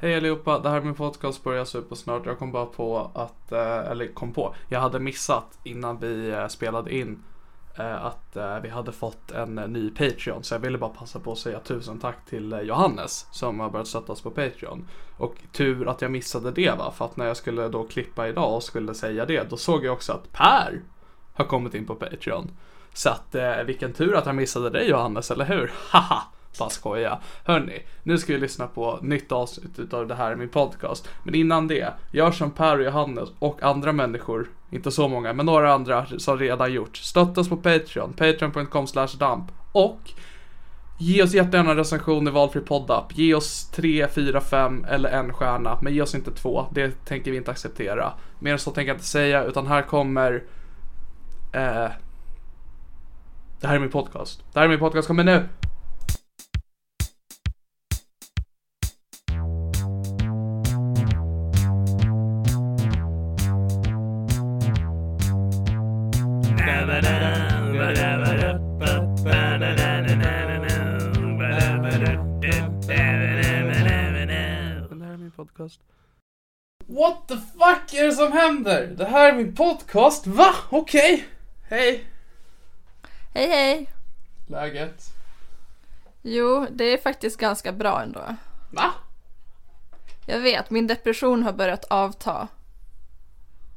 Hej allihopa, det här är min podcast börjar supersnart. Jag kom bara på att, eh, eller kom på, jag hade missat innan vi eh, spelade in eh, att vi hade fått en ny Patreon. Så jag ville bara passa på att säga tusen tack till Johannes som har börjat stötta oss på Patreon. Och tur att jag missade det va, för att när jag skulle då klippa idag och skulle säga det, då såg jag också att Per har kommit in på Patreon. Så att vilken tur att jag missade dig Johannes, eller hur? Haha! Bara skoja. Hörni, nu ska vi lyssna på nytt avsnitt utav det här i min podcast. Men innan det, gör som Per och Johannes och andra människor, inte så många, men några andra som redan gjort. Stötta oss på Patreon, patreon.com damp och Ge oss jättegärna en recension i valfri poddapp. Ge oss 3, 4, 5 eller en stjärna. Men ge oss inte två. Det tänker vi inte acceptera. Mer än så tänker jag inte säga. Utan här kommer... Eh, det här är min podcast. Det här är min podcast. Kommer nu! What the fuck är det som händer? Det här är min podcast. Va? Okej. Hej. Hej hej! Läget? Jo, det är faktiskt ganska bra ändå. Va? Jag vet, min depression har börjat avta.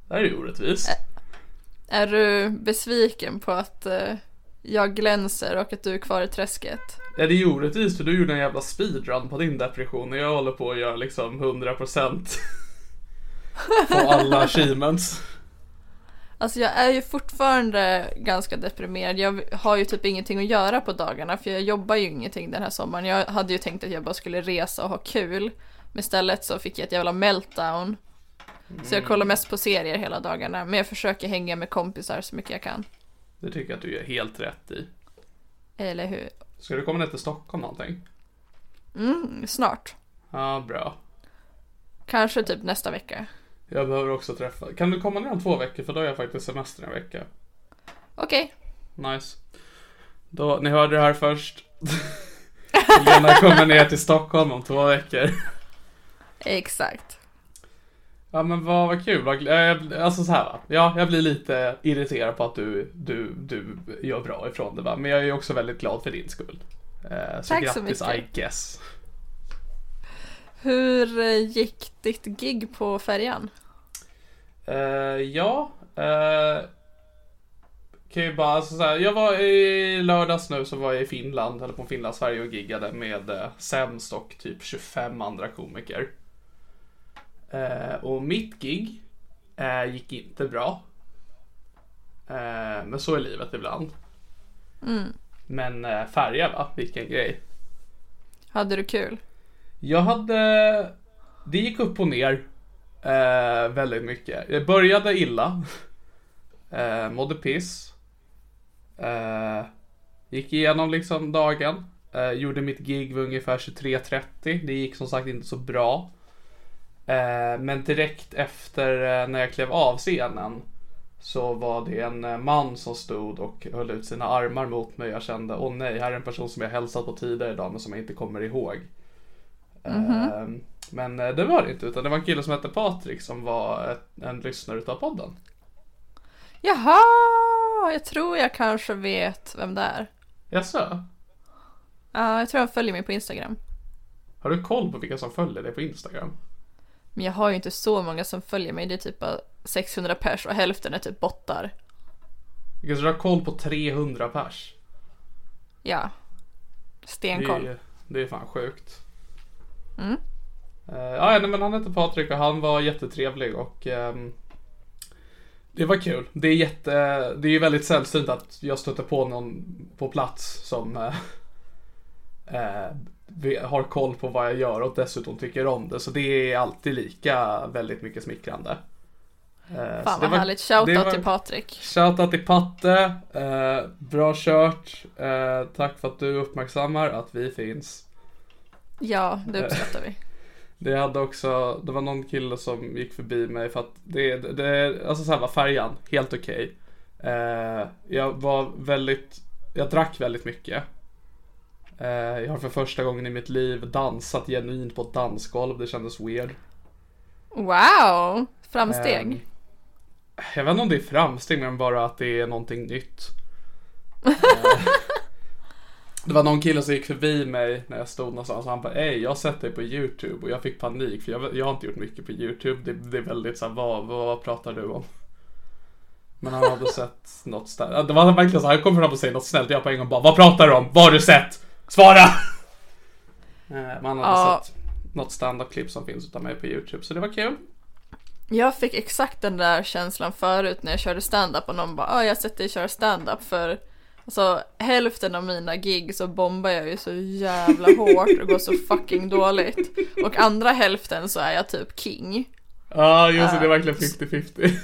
Det här är ju orättvist. Är du besviken på att eh, jag glänser och att du är kvar i träsket? Ja, det är ju orättvist för du gjorde en jävla speedrun på din depression och jag håller på att göra liksom 100% på alla achievements. Alltså jag är ju fortfarande ganska deprimerad. Jag har ju typ ingenting att göra på dagarna för jag jobbar ju ingenting den här sommaren. Jag hade ju tänkt att jag bara skulle resa och ha kul. Men istället så fick jag ett jävla meltdown. Så jag kollar mest på serier hela dagarna. Men jag försöker hänga med kompisar så mycket jag kan. Det tycker jag att du gör helt rätt i. Eller hur? Ska du komma ner till Stockholm någonting? Mm, snart. Ja, bra. Kanske typ nästa vecka. Jag behöver också träffa. Kan du komma ner om två veckor? För då har jag faktiskt semester en vecka. Okej. Nice. Då, ni hörde det här först. Lena kommer ner till Stockholm om två veckor. Exakt. Ja men vad, vad kul. Vad, eh, alltså så här va. Ja, jag blir lite irriterad på att du, du, du gör bra ifrån det va. Men jag är ju också väldigt glad för din skull. Eh, så Tack så grattis mycket. I guess. Hur eh, gick ditt gig på färjan? Eh, ja. Eh, kan ju bara, alltså så här, jag var i lördags nu så var jag i Finland, eller på Finland, Sverige och giggade med eh, Sämst och typ 25 andra komiker. Eh, och mitt gig gick inte bra. Men så är livet ibland. Men eh, färja va, vilken grej. Hade du kul? Jag hade, det gick upp och ner. Eh, väldigt mycket. Jag började illa. Eh, mådde piss. Eh, gick igenom liksom dagen. Eh, gjorde mitt gig vid ungefär 23.30. Det gick som sagt inte så bra. Eh, men direkt efter eh, när jag klev av scenen så var det en eh, man som stod och höll ut sina armar mot mig. Jag kände, åh nej, här är en person som jag hälsat på tidigare idag men som jag inte kommer ihåg. Eh, men eh, det var det inte, utan det var en kille som hette Patrik som var ett, en lyssnare utav podden. Jaha, jag tror jag kanske vet vem det är. Jaså? Ja, jag tror han följer mig på Instagram. Har du koll på vilka som följer dig på Instagram? Men jag har ju inte så många som följer mig, det är typ bara 600 pers och hälften är typ bottar. Du har koll på 300 pers? Ja. Det Stenkoll. är, det är fan sjukt. Mm. Eh, ja, nej, men han hette Patrik och han var jättetrevlig och ehm, det var kul. Det är jätte, det är ju väldigt sällsynt att jag stöter på någon på plats som eh, vi- har koll på vad jag gör och dessutom tycker om det. Så det är alltid lika väldigt mycket smickrande. Så Fan det vad var- härligt. Shoutout var- till Patrik. Shoutout till Patte. Bra kört. Tack för att du uppmärksammar att vi finns. Ja, det uppskattar vi. Det hade också, det var någon kille som gick förbi mig för att det, det, alltså så här var färjan, helt okej. Eh, jag var väldigt, jag drack väldigt mycket. Eh, jag har för första gången i mitt liv dansat genuint på ett dansgolv, det kändes weird. Wow! Framsteg. Ehm, Jag vet inte om det är framsteg men bara att det är någonting nytt. Det var någon kille som gick förbi mig när jag stod någonstans och han bara Ey, jag har sett dig på YouTube och jag fick panik för jag, jag har inte gjort mycket på YouTube. Det, det är väldigt såhär, vad, vad pratar du om? Men han hade sett något snällt. Det var verkligen så här, han kom fram och säger något snällt. Jag på en gång bara, vad pratar du om? Vad har du sett? Svara! Eh, Men han hade Ja. sett något standup-klipp som finns utav mig på YouTube, så det var kul. Jag fick exakt den där känslan förut när jag körde stand-up och någon bara ah, jag har sett dig köra stand-up för alltså hälften av mina gig så bombar jag ju så jävla hårt och går så fucking dåligt. Och andra hälften så är jag typ king. Ja, just det, det är verkligen 50-50.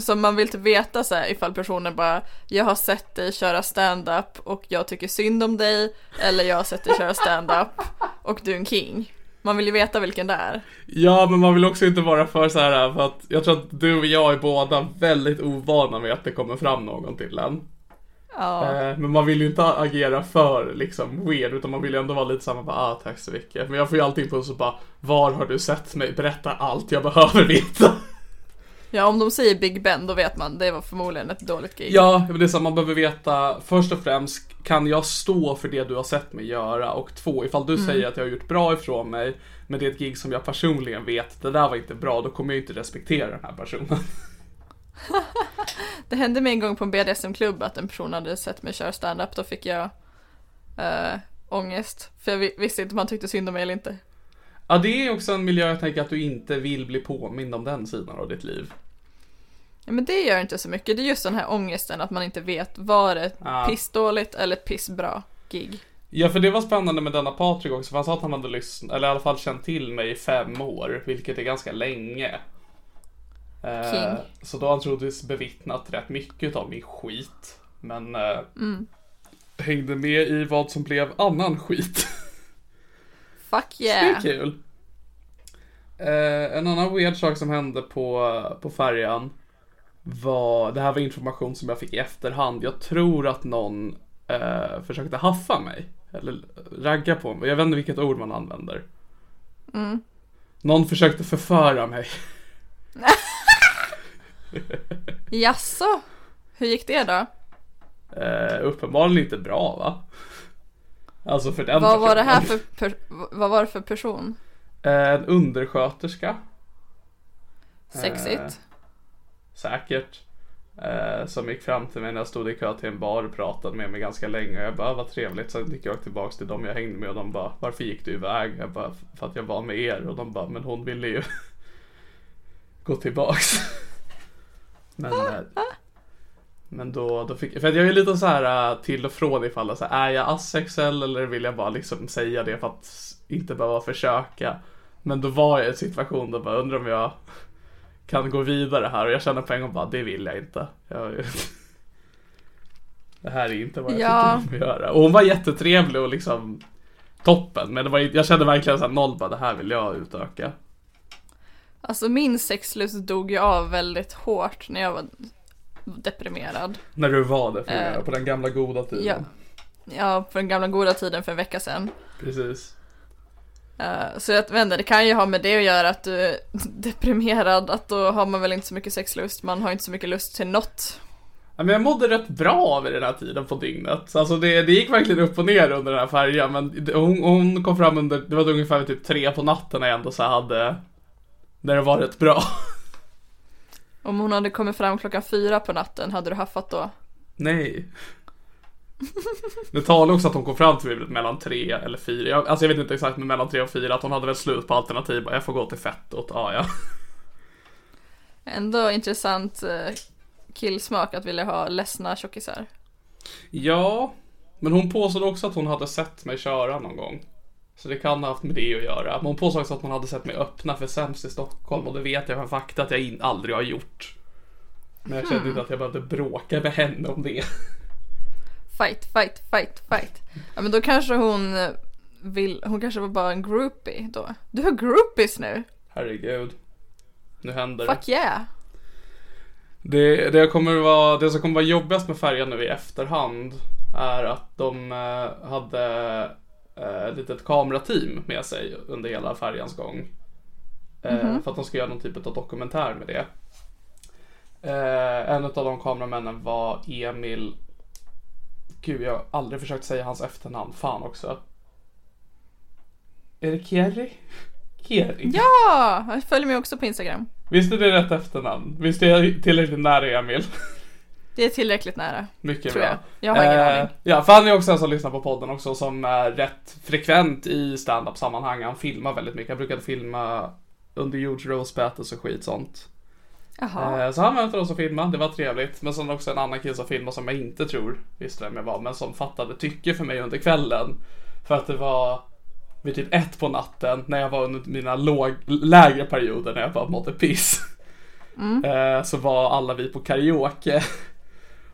Så man vill typ veta så här ifall personen bara jag har sett dig köra stand-up och jag tycker synd om dig eller jag har sett dig köra stand-up och du är en king. Man vill ju veta vilken det är. Ja, men man vill också inte vara för så här för att jag tror att du och jag är båda väldigt ovana med att det kommer fram någon till en. Ja. Eh, men man vill ju inte agera för liksom weird, utan man vill ju ändå vara lite samma bara, ah tack så mycket. Men jag får ju alltid impuls och bara, var har du sett mig? Berätta allt jag behöver veta. Ja, om de säger Big Ben då vet man det var förmodligen ett dåligt gig. Ja, men det är så man behöver veta först och främst kan jag stå för det du har sett mig göra och två ifall du säger att jag har gjort bra ifrån mig men det är ett gig som jag personligen vet det där var inte bra då kommer jag inte respektera den här personen. Det hände mig en gång på en BDSM-klubb att en person hade sett mig köra stand-up. Då fick jag äh, ångest. För jag vi- visste inte om han tyckte synd om mig eller inte. Ja, det är också en miljö jag tänker att du inte vill bli påmind om den sidan av ditt liv. Ja, men det gör inte så mycket. Det är just den här ångesten att man inte vet var det Ja. pissdåligt eller ett pissbra gig. Ja, för det var spännande med denna Patrik också, för han sa att han hade lyssnat, eller i alla fall känt till mig i fem år, vilket är ganska länge. Eh. Så då har han troligtvis bevittnat rätt mycket av min skit. Men eh, hängde med i vad som blev annan skit. Fuck Så det är yeah! kul. Eh, en annan weird sak som hände på, på färjan var, det här var information som jag fick i efterhand. Jag tror att någon eh, försökte haffa mig. Eller ragga på mig. Jag vet inte vilket ord man använder. Någon försökte förföra mig. Jaså? Hur gick det då? Eh, uppenbarligen inte bra va? Alltså för den Vad var det här för, per- vad var det för person? Eh, En undersköterska. Sexigt? Säkert. Eh, som gick fram till mig när jag stod i kö till en bar och pratade med mig ganska länge. Och jag bara, vad trevligt. Sen gick jag tillbaks till dem jag hängde med och de bara, varför gick du iväg? Jag bara, för att jag var med er. Och de bara, men hon ville ju gå tillbaks. Men, eh, men då, då fick för jag är lite så här eh, till och från ifall så här, är jag asexuell eller vill jag bara liksom säga det för att inte behöva försöka. Men då var jag i en situation där bara undrar om jag kan gå vidare här och jag känner på en gång bara det vill jag inte. Jag, det här är inte vad jag Ja. tycker om att göra. Och hon var jättetrevlig och liksom toppen. Men det var, jag kände verkligen såhär noll bara det här vill jag utöka. Alltså min sexlust dog ju av väldigt hårt när jag var deprimerad. När du var att Eh, på den gamla goda tiden. Ja. Ja, på den gamla goda tiden för en vecka sedan. Precis. Eh, så jag vet inte, det kan ju ha med det att göra att du är deprimerad, att då har man väl inte så mycket sexlust, man har inte så mycket lust till något. Ja, men jag mådde rätt bra vid den här tiden på dygnet. Alltså det, det gick verkligen upp och ner under den här färjan. Men hon, hon kom fram under, det var ungefär typ tre på natten när jag ändå så hade, när det var rätt bra. Om hon hade kommit fram klockan fyra på natten, hade du haffat då? Nej. Det talar också att hon kom fram till mig mellan tre eller fyra. Jag, alltså jag vet inte exakt men mellan tre och fyra. Att hon hade väl slut på alternativ. Jag får gå till fettot. Ja, ja. Ändå intressant eh, killsmak att vilja ha ledsna tjockisar. Ja, men hon påstod också att hon hade sett mig köra någon gång. Så det kan ha haft med det att göra. Men hon påstod också att hon hade sett mig öppna för sämst i Stockholm och det vet jag för fakta att jag in, aldrig har gjort. Men jag kände inte att jag behövde bråka med henne om det. Fight, fight, fight, fight. Ja men då kanske hon eh, vill, hon kanske var bara en groupie då. Du har groupies nu? Herregud. Nu händer det. Fuck yeah! Det, det, kommer vara, det som kommer vara jobbigast med färjan nu i efterhand är att de eh, hade eh, litet kamerateam med sig under hela färjans gång. Eh, För att de ska göra någon typ av dokumentär med det. Eh, en av de kameramännen var Emil Gud, jag har aldrig försökt säga hans efternamn. Fan också. Är det Kerry? Kerry? Ja! Följer mig också på Instagram. Visst är det rätt efternamn? Visst är jag tillräckligt nära Emil? Det är tillräckligt nära. Mycket Tror bra. jag. Jag har ingen Eh, aning. Ja, han är också en som lyssnar på podden också som är rätt frekvent i stand-up sammanhang. Han filmar väldigt mycket. Han brukade filma under George Rose battles och skit sånt. Jaha. Eh, Så han möter oss och filmade, det var trevligt. Men sen också en annan kille som filmade som jag inte tror visste vem jag var, men som fattade tycke för mig under kvällen. För att det var vid typ ett på natten när jag var under mina låg, lägre perioder när jag bara mådde piss. Eh, Så var alla vi på karaoke.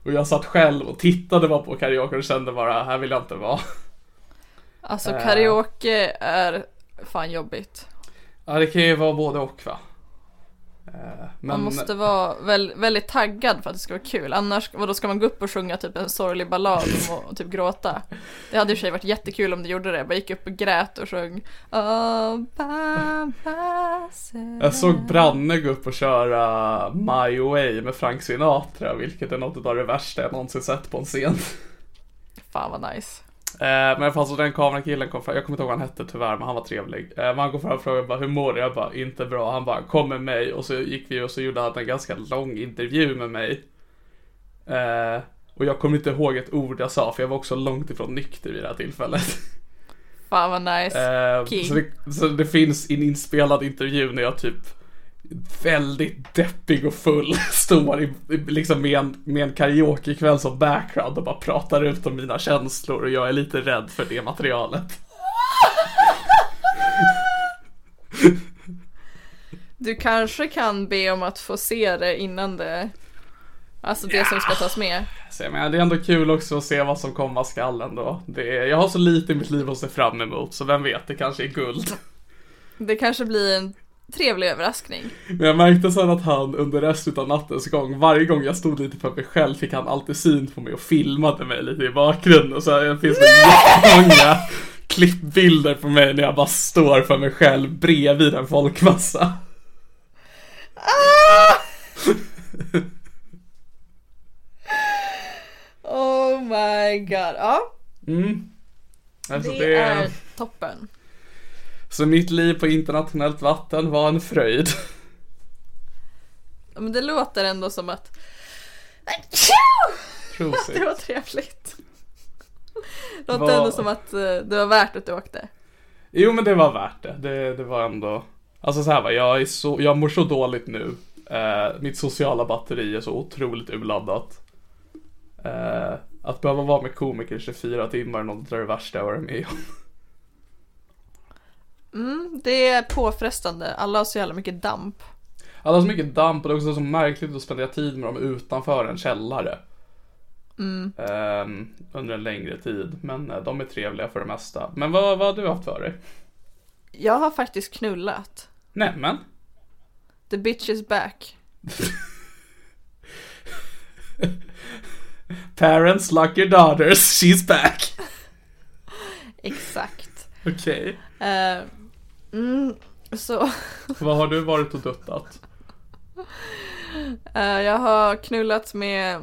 Och jag satt själv och tittade bara på karaoke och kände bara, här vill jag inte vara. Alltså eh. karaoke är fan jobbigt. Ja, det kan ju vara både och va. Eh, Men, Man måste vara väl, väldigt taggad för att det ska vara kul. Annars, då ska man gå upp och sjunga typ en sorglig ballad och, och typ gråta. Det hade i och för sig varit jättekul om du gjorde det. Jag bara gick upp och grät och sjöng myself. Jag såg Branne gå upp och köra My Way med Frank Sinatra, vilket är något av det värsta jag någonsin sett på en scen. Fan vad nice. Eh, men i alla fall så den kamerakillen kom fram, jag kommer inte ihåg vad han hette tyvärr, men han var trevlig. Eh, men han kom fram och frågade bara, hur mår du? Jag bara, inte bra. Han bara, kom med mig. Och så gick vi och så gjorde han en ganska lång intervju med mig. Eh, och jag kommer inte ihåg ett ord jag sa, för jag var också långt ifrån nykter vid det här tillfället. Fan vad nice. Så, det, så det finns en inspelad intervju när jag typ väldigt deppig och full står i, i- liksom med en, med en karaokekväll som background och bara pratar ut om mina känslor och jag är lite rädd för det materialet. Du kanske kan be om att få se det innan det Alltså det som ska tas med. Så jag menar, det är ändå kul också att se vad som komma skall ändå. Det är, jag har så lite i mitt liv att se fram emot så vem vet, det kanske är guld. Det kanske blir en trevlig överraskning. Men jag märkte sen att han under resten av nattens gång, varje gång jag stod lite för mig själv fick han alltid syn på mig och filmade mig lite i bakgrunden. Så det finns det jättemånga klippbilder på mig när jag bara står för mig själv bredvid en folkmassa. Oh my god. Ja, Mm. Alltså det, det, är toppen. Så mitt liv på internationellt vatten var en fröjd. Men det låter ändå som att Trosigt. det var trevligt. Det låter Vad- ändå som att eh, det var värt att du åkte. Jo men det var värt det. Det, det var ändå Alltså så här va, jag är så, jag mår så dåligt nu. Eh, mitt sociala batteri är så otroligt urladdat. Eh, att behöva vara med komiker i 24 timmar är något av det värsta jag varit med om. Mm, det är påfrestande. Alla har så jävla mycket damp. Alla har så mycket damp och det är också så märkligt att spendera tid med dem utanför en källare. Ehm, under en längre tid. Men eh, de är trevliga för det mesta. Men vad, vad har du haft för dig? Jag har faktiskt knullat. Nämen. The bitch is back. Parents lock your daughters, she's back. Exakt. Okej. Eh, mm, så Vad har du varit och duttat? eh, jag har knullat med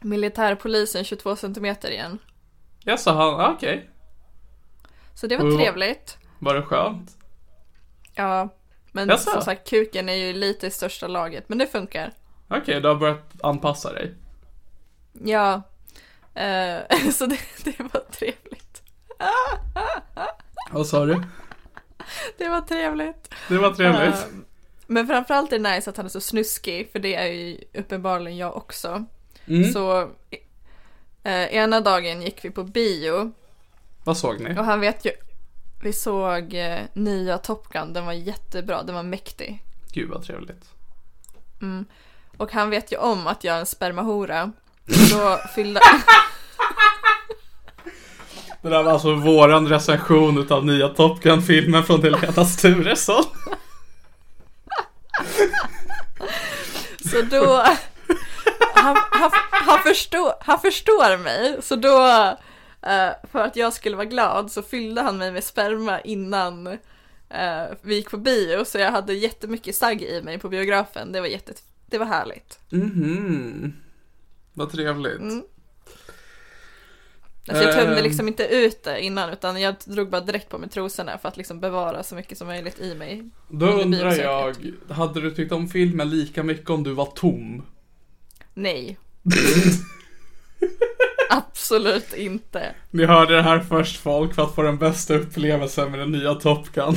militärpolisen 22 centimeter igen. Jag sa han, ah, okej. Så det var Mm. trevligt. Var det skönt? Ja, men Jaså? som sagt kuken är ju lite i största laget, men det funkar. Okej, du har börjat anpassa dig. Ja, eh, så det, det var trevligt. Vad sa du? Det var trevligt. Det var trevligt. Eh, men framförallt är det nice att han är så snuskig, för det är ju uppenbarligen jag också. Mm. Så eh, ena dagen gick vi på bio Vad såg ni? och han vet ju, vi såg eh, nya Top Gun, den var jättebra, den var mäktig. Gud vad trevligt. Och han vet ju om att jag är en spermahora. Då fyllde... Det där var alltså våran recension utav nya Top Gun-filmen från Helena Sturesson. Så då... Han, han, han, förstår, han förstår mig, så då... eh, för att jag skulle vara glad så fyllde han mig med sperma innan eh, vi gick på bio. Så jag hade jättemycket sagg i mig på biografen. Det var jätte... Det var härligt. Mhm. Vad trevligt. Mm. Alltså jag tömde Ehm. liksom inte ut det innan utan jag drog bara direkt på mig trosorna för att liksom bevara så mycket som möjligt i mig. Då undrar jag, hade du tyckt om filmen lika mycket om du var tom? Nej. Absolut inte. Ni hörde det här först folk för att få den bästa upplevelsen med den nya Top Gun.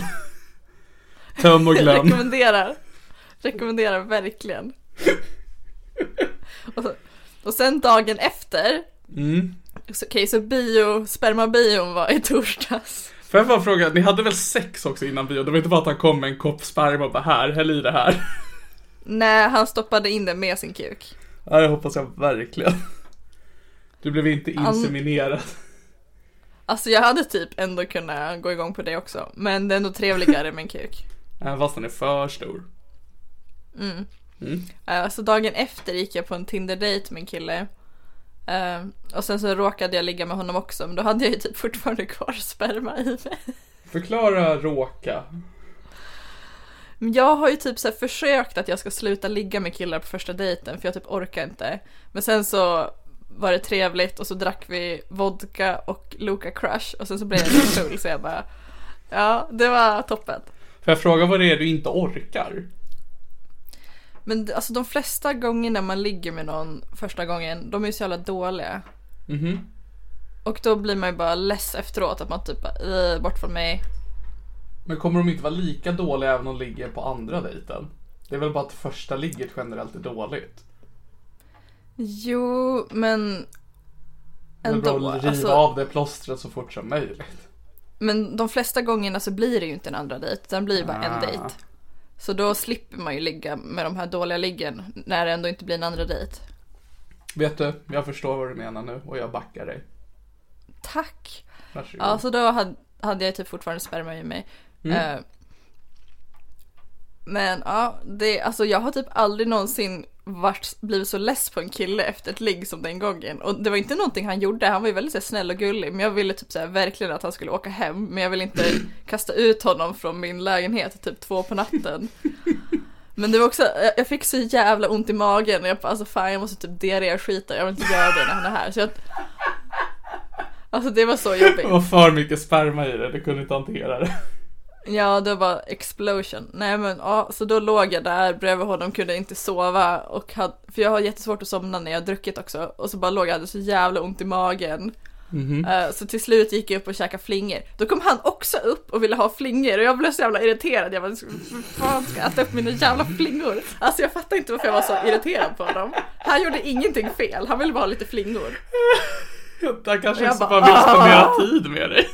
Töm och glöm. Rekommenderar. Rekommenderar verkligen. Och, så, och sen dagen efter. Mm. Okej, så bio, spermabion var i torsdags. Får jag bara fråga, ni hade väl sex också innan bio? Det var inte bara att han kom med en kopp sperma och bara här, häll i det här. Nej, han stoppade in det med sin kuk. Ja, det hoppas jag verkligen. Du blev inte inseminerad. Alltså jag hade typ ändå kunnat gå igång på det också. Men det är ändå trevligare med en kuk. Även fast den är för stor. Eh, Så dagen efter gick jag på en Tinder-date med en kille. Eh, och sen så råkade jag ligga med honom också, men då hade jag ju typ fortfarande kvar sperma i mig. Förklara råka. Men jag har ju typ så försökt att jag ska sluta ligga med killar på första dejten, för jag typ orkar inte. Men sen så var det trevligt och så drack vi vodka och Luca Crush och sen så blev jag lite full så jag bara Ja, det var toppen. Får jag fråga vad det är du inte orkar? Men alltså de flesta gångerna man ligger med någon första gången, de är ju så jävla dåliga. Mhm. Och då blir man ju bara less efteråt att man typ bara, "Äh, bort från mig. Men kommer de inte vara lika dåliga även om de ligger på andra dejten? Det är väl bara att första ligget generellt är dåligt? Jo, men Men ändå. då riva Alltså, av det plåstret så fort som möjligt. men de flesta gångerna så blir det ju inte en andra dejt, det blir ju bara Ah. en dejt. Så då slipper man ju ligga med de här dåliga liggen när det ändå inte blir en andra dejt. Vet du, jag förstår vad du menar nu och jag backar dig. Tack! Varsågod. Ja, så då hade, hade jag typ fortfarande sperma i mig. Eh, men ja, det, alltså jag har typ aldrig någonsin varit, blivit så less på en kille efter ett ligg som den gången. Och det var inte någonting han gjorde, han var ju väldigt så här, snäll och gullig. Men jag ville typ så här, verkligen att han skulle åka hem. Men jag ville inte kasta ut honom från min lägenhet typ två på natten. Men det var också, jag- fick så jävla ont i magen och jag bara alltså fan jag måste typ diarré skita, jag vill inte göra det när han är här. Så jag, alltså det var så Det jobbigt. var för mycket sperma i det, du kunde inte hantera det. Ja, det var explosion. Nej men ja, så då låg jag där bredvid honom, kunde inte sova och hade, för jag har jättesvårt att somna när jag har druckit också. Och så bara låg jag hade så jävla ont i magen. Eh, så till slut gick jag upp och käkade flingor. Då kom han också upp och ville ha flingor och jag blev så jävla irriterad. Jag bara, "Hur fan ska jag äta upp mina jävla flingor? Alltså jag fattar inte varför jag var så irriterad på honom. Han gjorde ingenting fel, han ville bara ha lite flingor. Jag kanske också bara, bara vill spendera "Ah." tid med dig.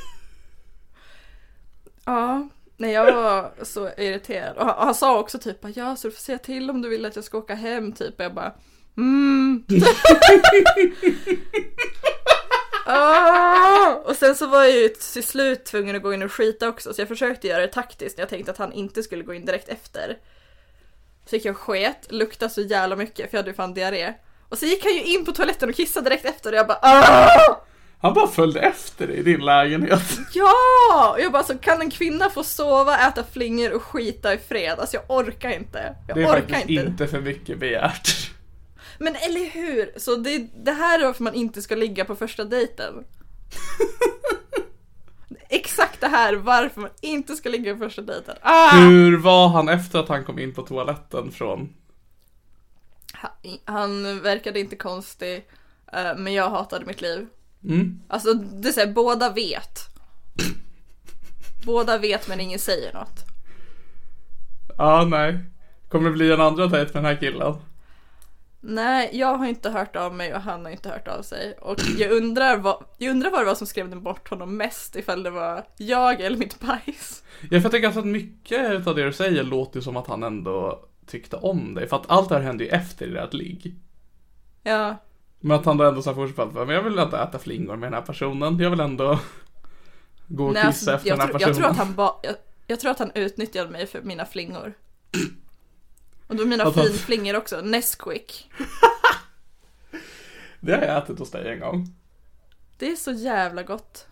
Ja, Nej jag var så irriterad. Och han, han sa också typ ja så du får säga till om du vill att jag ska åka hem typ. Och jag bara mm. ah! Och sen så var jag ju till slut tvungen att gå in och skita också. Så jag försökte göra det taktiskt när jag tänkte att han inte skulle gå in direkt efter. Så gick jag och sket, luktade så jävla mycket för jag hade ju fan diarré. Och så gick han ju in på toaletten och kissade direkt efter och jag bara Aah! Han bara följde efter dig i din lägenhet. Ja! Jag bara så kan en kvinna få sova, äta flingor och skita i fred? Alltså jag orkar inte. Jag Det är orkar faktiskt inte. inte för mycket begärt. Men eller hur? Så det, det här är varför man inte ska ligga på första dejten. Exakt det här varför man inte ska ligga på första dejten. Ah! Hur var han efter att han kom in på toaletten från... Han, han verkade inte konstig, eh, men jag hatade mitt liv. Mm. Alltså det är så här, båda vet. Båda vet men ingen säger något. Ja, nej. Kommer det bli en andra dejt med den här killen? Nej, jag har inte hört av mig och han har inte hört av sig. Och jag undrar vad, jag undrar vad det var som skrämde bort honom mest, ifall det var jag eller mitt bajs. Ja, för jag tycker alltså att mycket av det du säger låter ju som att han ändå tyckte om dig. För att allt det här hände ju efter ert ligg. Ja, Men att han då ändå sa fortfarande, men jag vill inte äta flingor med den här personen. Jag vill ändå gå och kissa alltså, efter den här tror, personen. jag, tror att han ba, jag, jag tror att han utnyttjade mig för mina flingor. Och då mina Att finflingor också, Nesquik. Det har jag ätit hos dig en gång. Det är så jävla gott.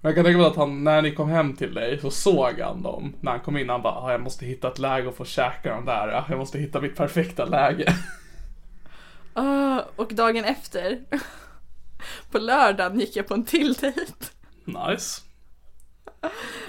Jag kan tänka mig att han, när ni kom hem till dig så såg han dem. När han kom in, han bara, jag måste hitta ett läge och få käka de där. Jag måste hitta mitt perfekta läge. Ah, och dagen efter, på lördagen gick jag på en till dejt. Nice.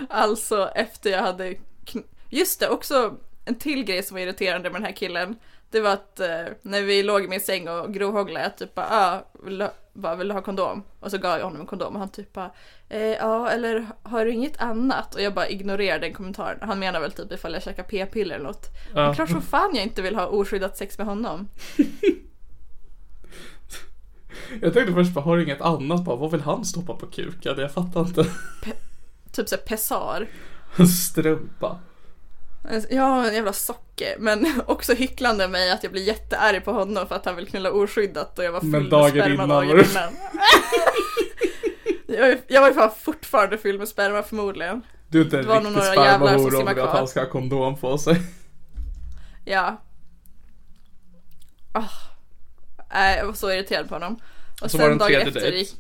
Alltså efter jag hade, kn- just det också en till grej som var irriterande med den här killen. Det var att eh, när vi låg i min säng och grovhånglade, jag typ bara, ah, vill, du, bara, vill du ha kondom? Och så gav jag honom en kondom och han typ bara, eh, ja eller har du inget annat? Och jag bara ignorerade den kommentaren. Han menar väl typ ifall jag käkar p-piller eller något. Ja. Men klart som fan jag inte vill ha oskyddat sex med honom. Jag tänkte först bara, har du inget annat? Bara, vad vill han stoppa på kuken? Jag fattar inte. Typ såhär pessar. Strumpa. Ja, en jävla socker. Men också hycklande mig att jag blir jättearg på honom för att han vill knulla oskyddat och jag var full Men med dagen sperma innan dagen innan. jag, var- jag var ju fan fortfarande full med sperma förmodligen. Du är inte en riktig några jävlar som spermahora om att han ska ha kondom på sig. Ja. Ah. Nej, jag var så irriterad på honom. Och Så var det en dagen efter dejt.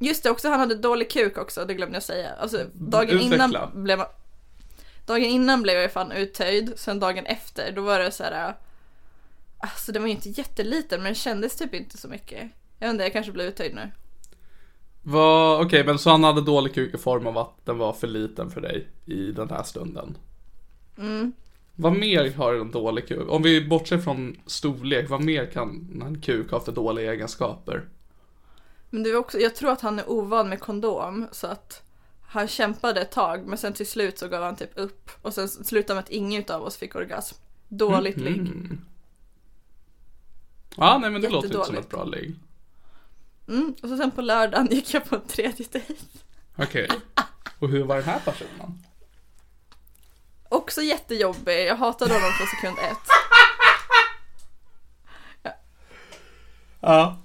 Just det, också han hade dålig kuk också, det glömde jag säga. Alltså dagen Utveckla. innan blev man... Dagen innan blev jag fan uttöjd, sen dagen efter då var det så här. Alltså den var ju inte jätteliten men det kändes typ inte så mycket. Jag vet inte, jag kanske blev uttöjd nu. Vad, okej, men så han hade dålig kuk i form av att den var för liten för dig i den här stunden? Mm. Vad mer har en dålig kuk? Om vi bortser från storlek, vad mer kan en kuk ha för dåliga egenskaper? Men det var också, jag tror att han är ovan med kondom så att han kämpade ett tag men sen till slut så gav han typ upp och sen slutade med att ingen av oss fick orgasm. Dåligt ligg. Mm. Ja, nej men det låter inte som ett bra ligg. Mm. Och så sen på lördagen gick jag på en tredje dejt. Okej. Och hur var den här personen? Också jättejobbig, jag hatade honom från sekund ett. Ja.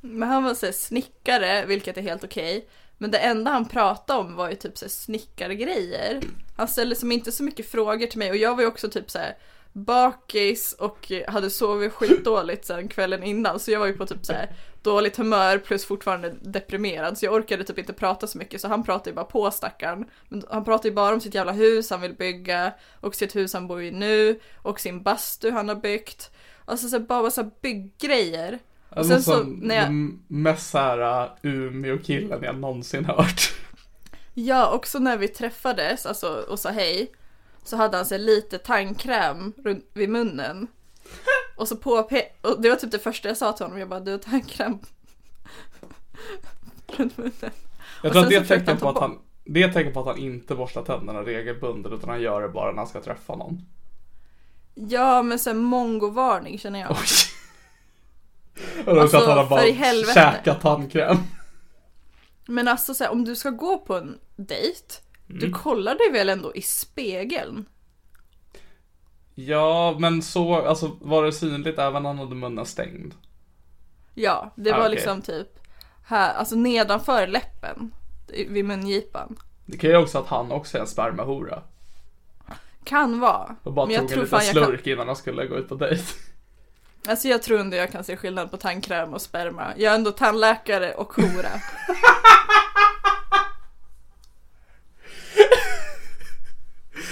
Men han var så här snickare, vilket är helt okej. Men det enda han pratade om var ju typ så här snickargrejer. Han ställde som inte så mycket frågor till mig och jag var ju också typ så här bakis och hade sovit skitdåligt sen kvällen innan. Så jag var ju på typ så här dåligt humör plus fortfarande deprimerad. Så jag orkade typ inte prata så mycket så han pratade ju bara på stackaren. Men han pratade ju bara om sitt jävla hus han vill bygga och sitt hus han bor i nu och sin bastu han har byggt. Alltså så bara här bygggrejer. Och sen så när jag... Den mest såhär Umeå-killen jag någonsin hört. Ja, också när vi träffades alltså, och sa hej så hade han så här lite tandkräm runt vid munnen. Och så påpe- och det var typ det första jag sa till honom, jag bara du har tandkräm runt munnen. Jag tror att det är tecken på att han det är tecken på att han inte borstar tänderna regelbundet utan han gör det bara när han ska träffa någon. Ja, men sen mongovarning känner jag. Oj. Alltså, så att han har bara för i helvete. käkat tandkräm. Men alltså så här, om du ska gå på en dejt, Du kollar dig väl ändå i spegeln? Ja, men så, alltså var det synligt även när han hade munnen stängd? Ja, det Ah, var okej. liksom typ här, alltså nedanför läppen. Vid mungipan. Det kan ju också att han också är en spermahora. Kan vara. Och bara Men jag tog en liten jag kan, slurk innan han skulle gå ut på dejt. Alltså jag tror ändå jag kan se skillnad på tandkräm och sperma. Jag är ändå tandläkare och hora.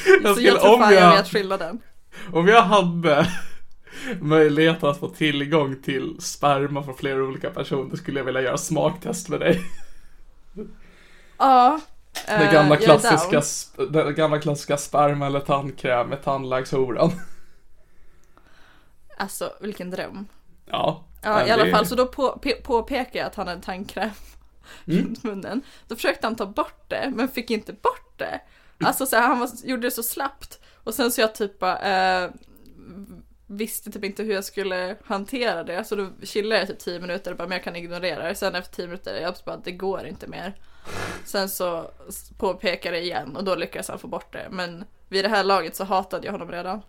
Jag Så jag skulle, tror om fan jag jag, vet skillnaden. Om jag hade möjlighet att få tillgång till sperma från flera olika personer skulle jag vilja göra smaktest med dig. Ja. Den eh, gamla jag är klassiska, den gamla klassiska sperma eller tandkräm med tandlägshoran. Alltså vilken dröm. Ja. Ja, i alla det- fall så då på, pe- påpekar jag att han hade tandkräm Mm. runt munnen. Då försökte han ta bort det, men fick inte bort det. Alltså så här, han var, gjorde det så slappt. Och sen så jag typ bara, eh, visste typ inte hur jag skulle hantera det. Så då chillade jag typ 10 minuter och bara, men jag kan ignorera det. Sen efter 10 minuter, jag bara, det går inte mer. Sen så påpekade jag igen och då lyckades han få bort det. Men vid det här laget så hatade jag honom redan.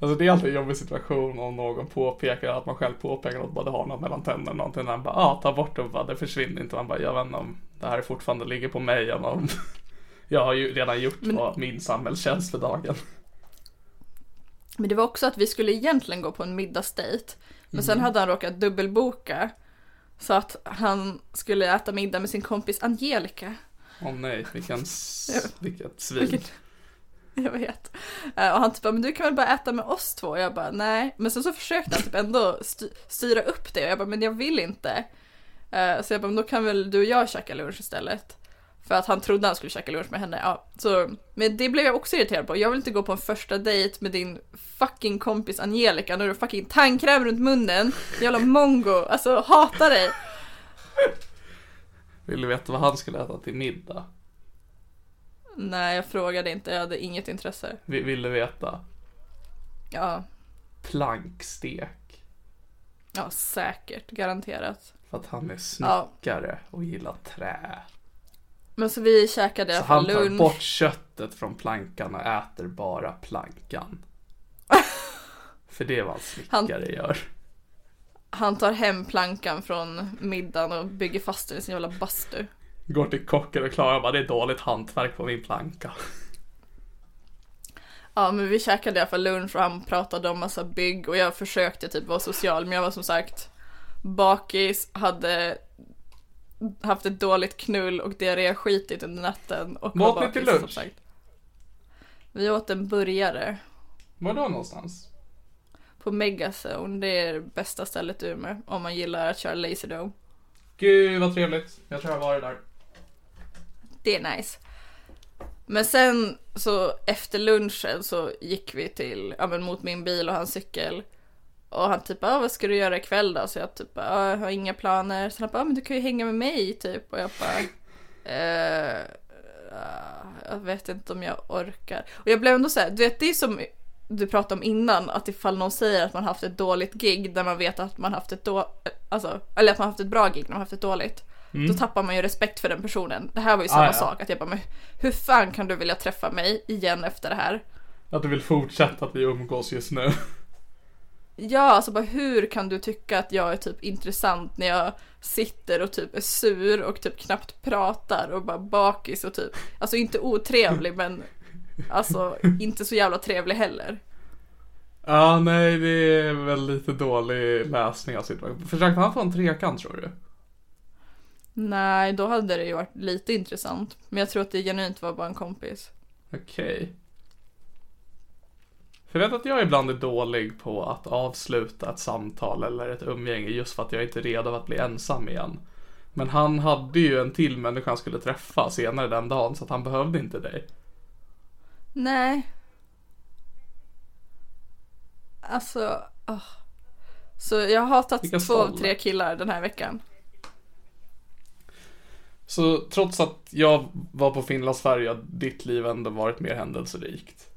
Alltså det är alltid en jobbig situation om någon påpekar att man själv påpekar att både har något mellan tänderna och någonting. Han bara, ah, ta bort det och bara, det försvinner inte. Man bara, jag vet inte om det här fortfarande ligger på mig eller om jag har ju redan gjort Men- min samhällstjänst för dagen. Men det var också att vi skulle egentligen gå på en middagsdejt. Men Mhm. sen hade han råkat dubbelboka. Så att han skulle äta middag med sin kompis Angelica. Åh nej, vilken, vilket svin. Vilket- Jag vet. Eh, Och han typ bara, men du kan väl bara äta med oss två? Och jag bara, nej. Men sen så försökte han typ ändå sty- styra upp det. Och jag bara, men jag vill inte. Eh, Så jag bara, men då kan väl du och jag käka lunch istället. För att han trodde han skulle käka lunch med henne. Ja, så, men det blev jag också irriterad på. Jag vill inte gå på en första dejt med din fucking kompis Angelica när du har fucking tandkräm runt munnen. Jävla mongo. Alltså, hatar dig. Vill du veta vad han skulle äta till middag? Nej, jag frågade inte. Jag hade inget intresse. Vi- Vill du veta? Ja, Plankstek. ja säkert. Garanterat. För att han är snickare och gillar trä. Men så vi käkade i Så alla fall han tar lunch. bort köttet från plankan och äter bara plankan. För det är vad en snickare gör. Han tar hem plankan från middagen och bygger fast den i sin jävla bastu. Går till kocken och klagar bara det är dåligt hantverk på min planka. Ja men vi käkade i alla fall lunch och han pratade om massa bygg och jag försökte typ vara social men jag var som sagt bakis, hade haft ett dåligt knull och diarré skitit under natten och Vad var åt ni till lunch? Vi åt en burgare Var då någonstans? på Megazone, det är det bästa stället i Umeå om man gillar att köra laserdough. Gud vad trevligt. Jag tror jag var där. Det är nice. Men sen så efter lunchen så gick vi till, ja men mot min bil och hans cykel. Och han typ, ah, vad ska du göra ikväll då? Så jag typ, ah, jag har inga planer. Så han bara, ah, men du kan ju hänga med mig typ. Och jag bara, eh, jag vet inte om jag orkar. Och jag blev ändå så här, du vet det är som du pratade om innan, att ifall någon säger att man haft ett dåligt gig där man vet att man haft ett då, alltså, eller att man haft ett bra gig när man haft ett dåligt. Då tappar man ju respekt för den personen. Det här var ju samma Ah, ja. sak, att jag bara, men hur fan kan du vilja träffa mig igen efter det här? Att du vill fortsätta att vi umgås just nu. Ja, alltså bara hur kan du tycka att jag är typ intressant när jag sitter och typ är sur och typ knappt pratar och bara bakis och typ, alltså inte otrevlig men alltså inte så jävla trevlig heller. Ja, nej det är väl lite dålig läsning av situationen. Försökte han få en trekant tror du? Nej, då hade det ju varit lite intressant. Men jag tror att det genuint var bara en kompis. Okej. För jag vet att jag ibland är dålig på att avsluta ett samtal eller ett umgänge just för att jag inte är redo att bli ensam igen. Men han hade ju en till människa han skulle träffa senare den dagen så att han behövde inte dig. Nej. Alltså, åh. Så jag har Vilka två av tre killar den här veckan. Så trots att jag var på Finlandsfärja, ditt liv ändå varit mer händelserikt.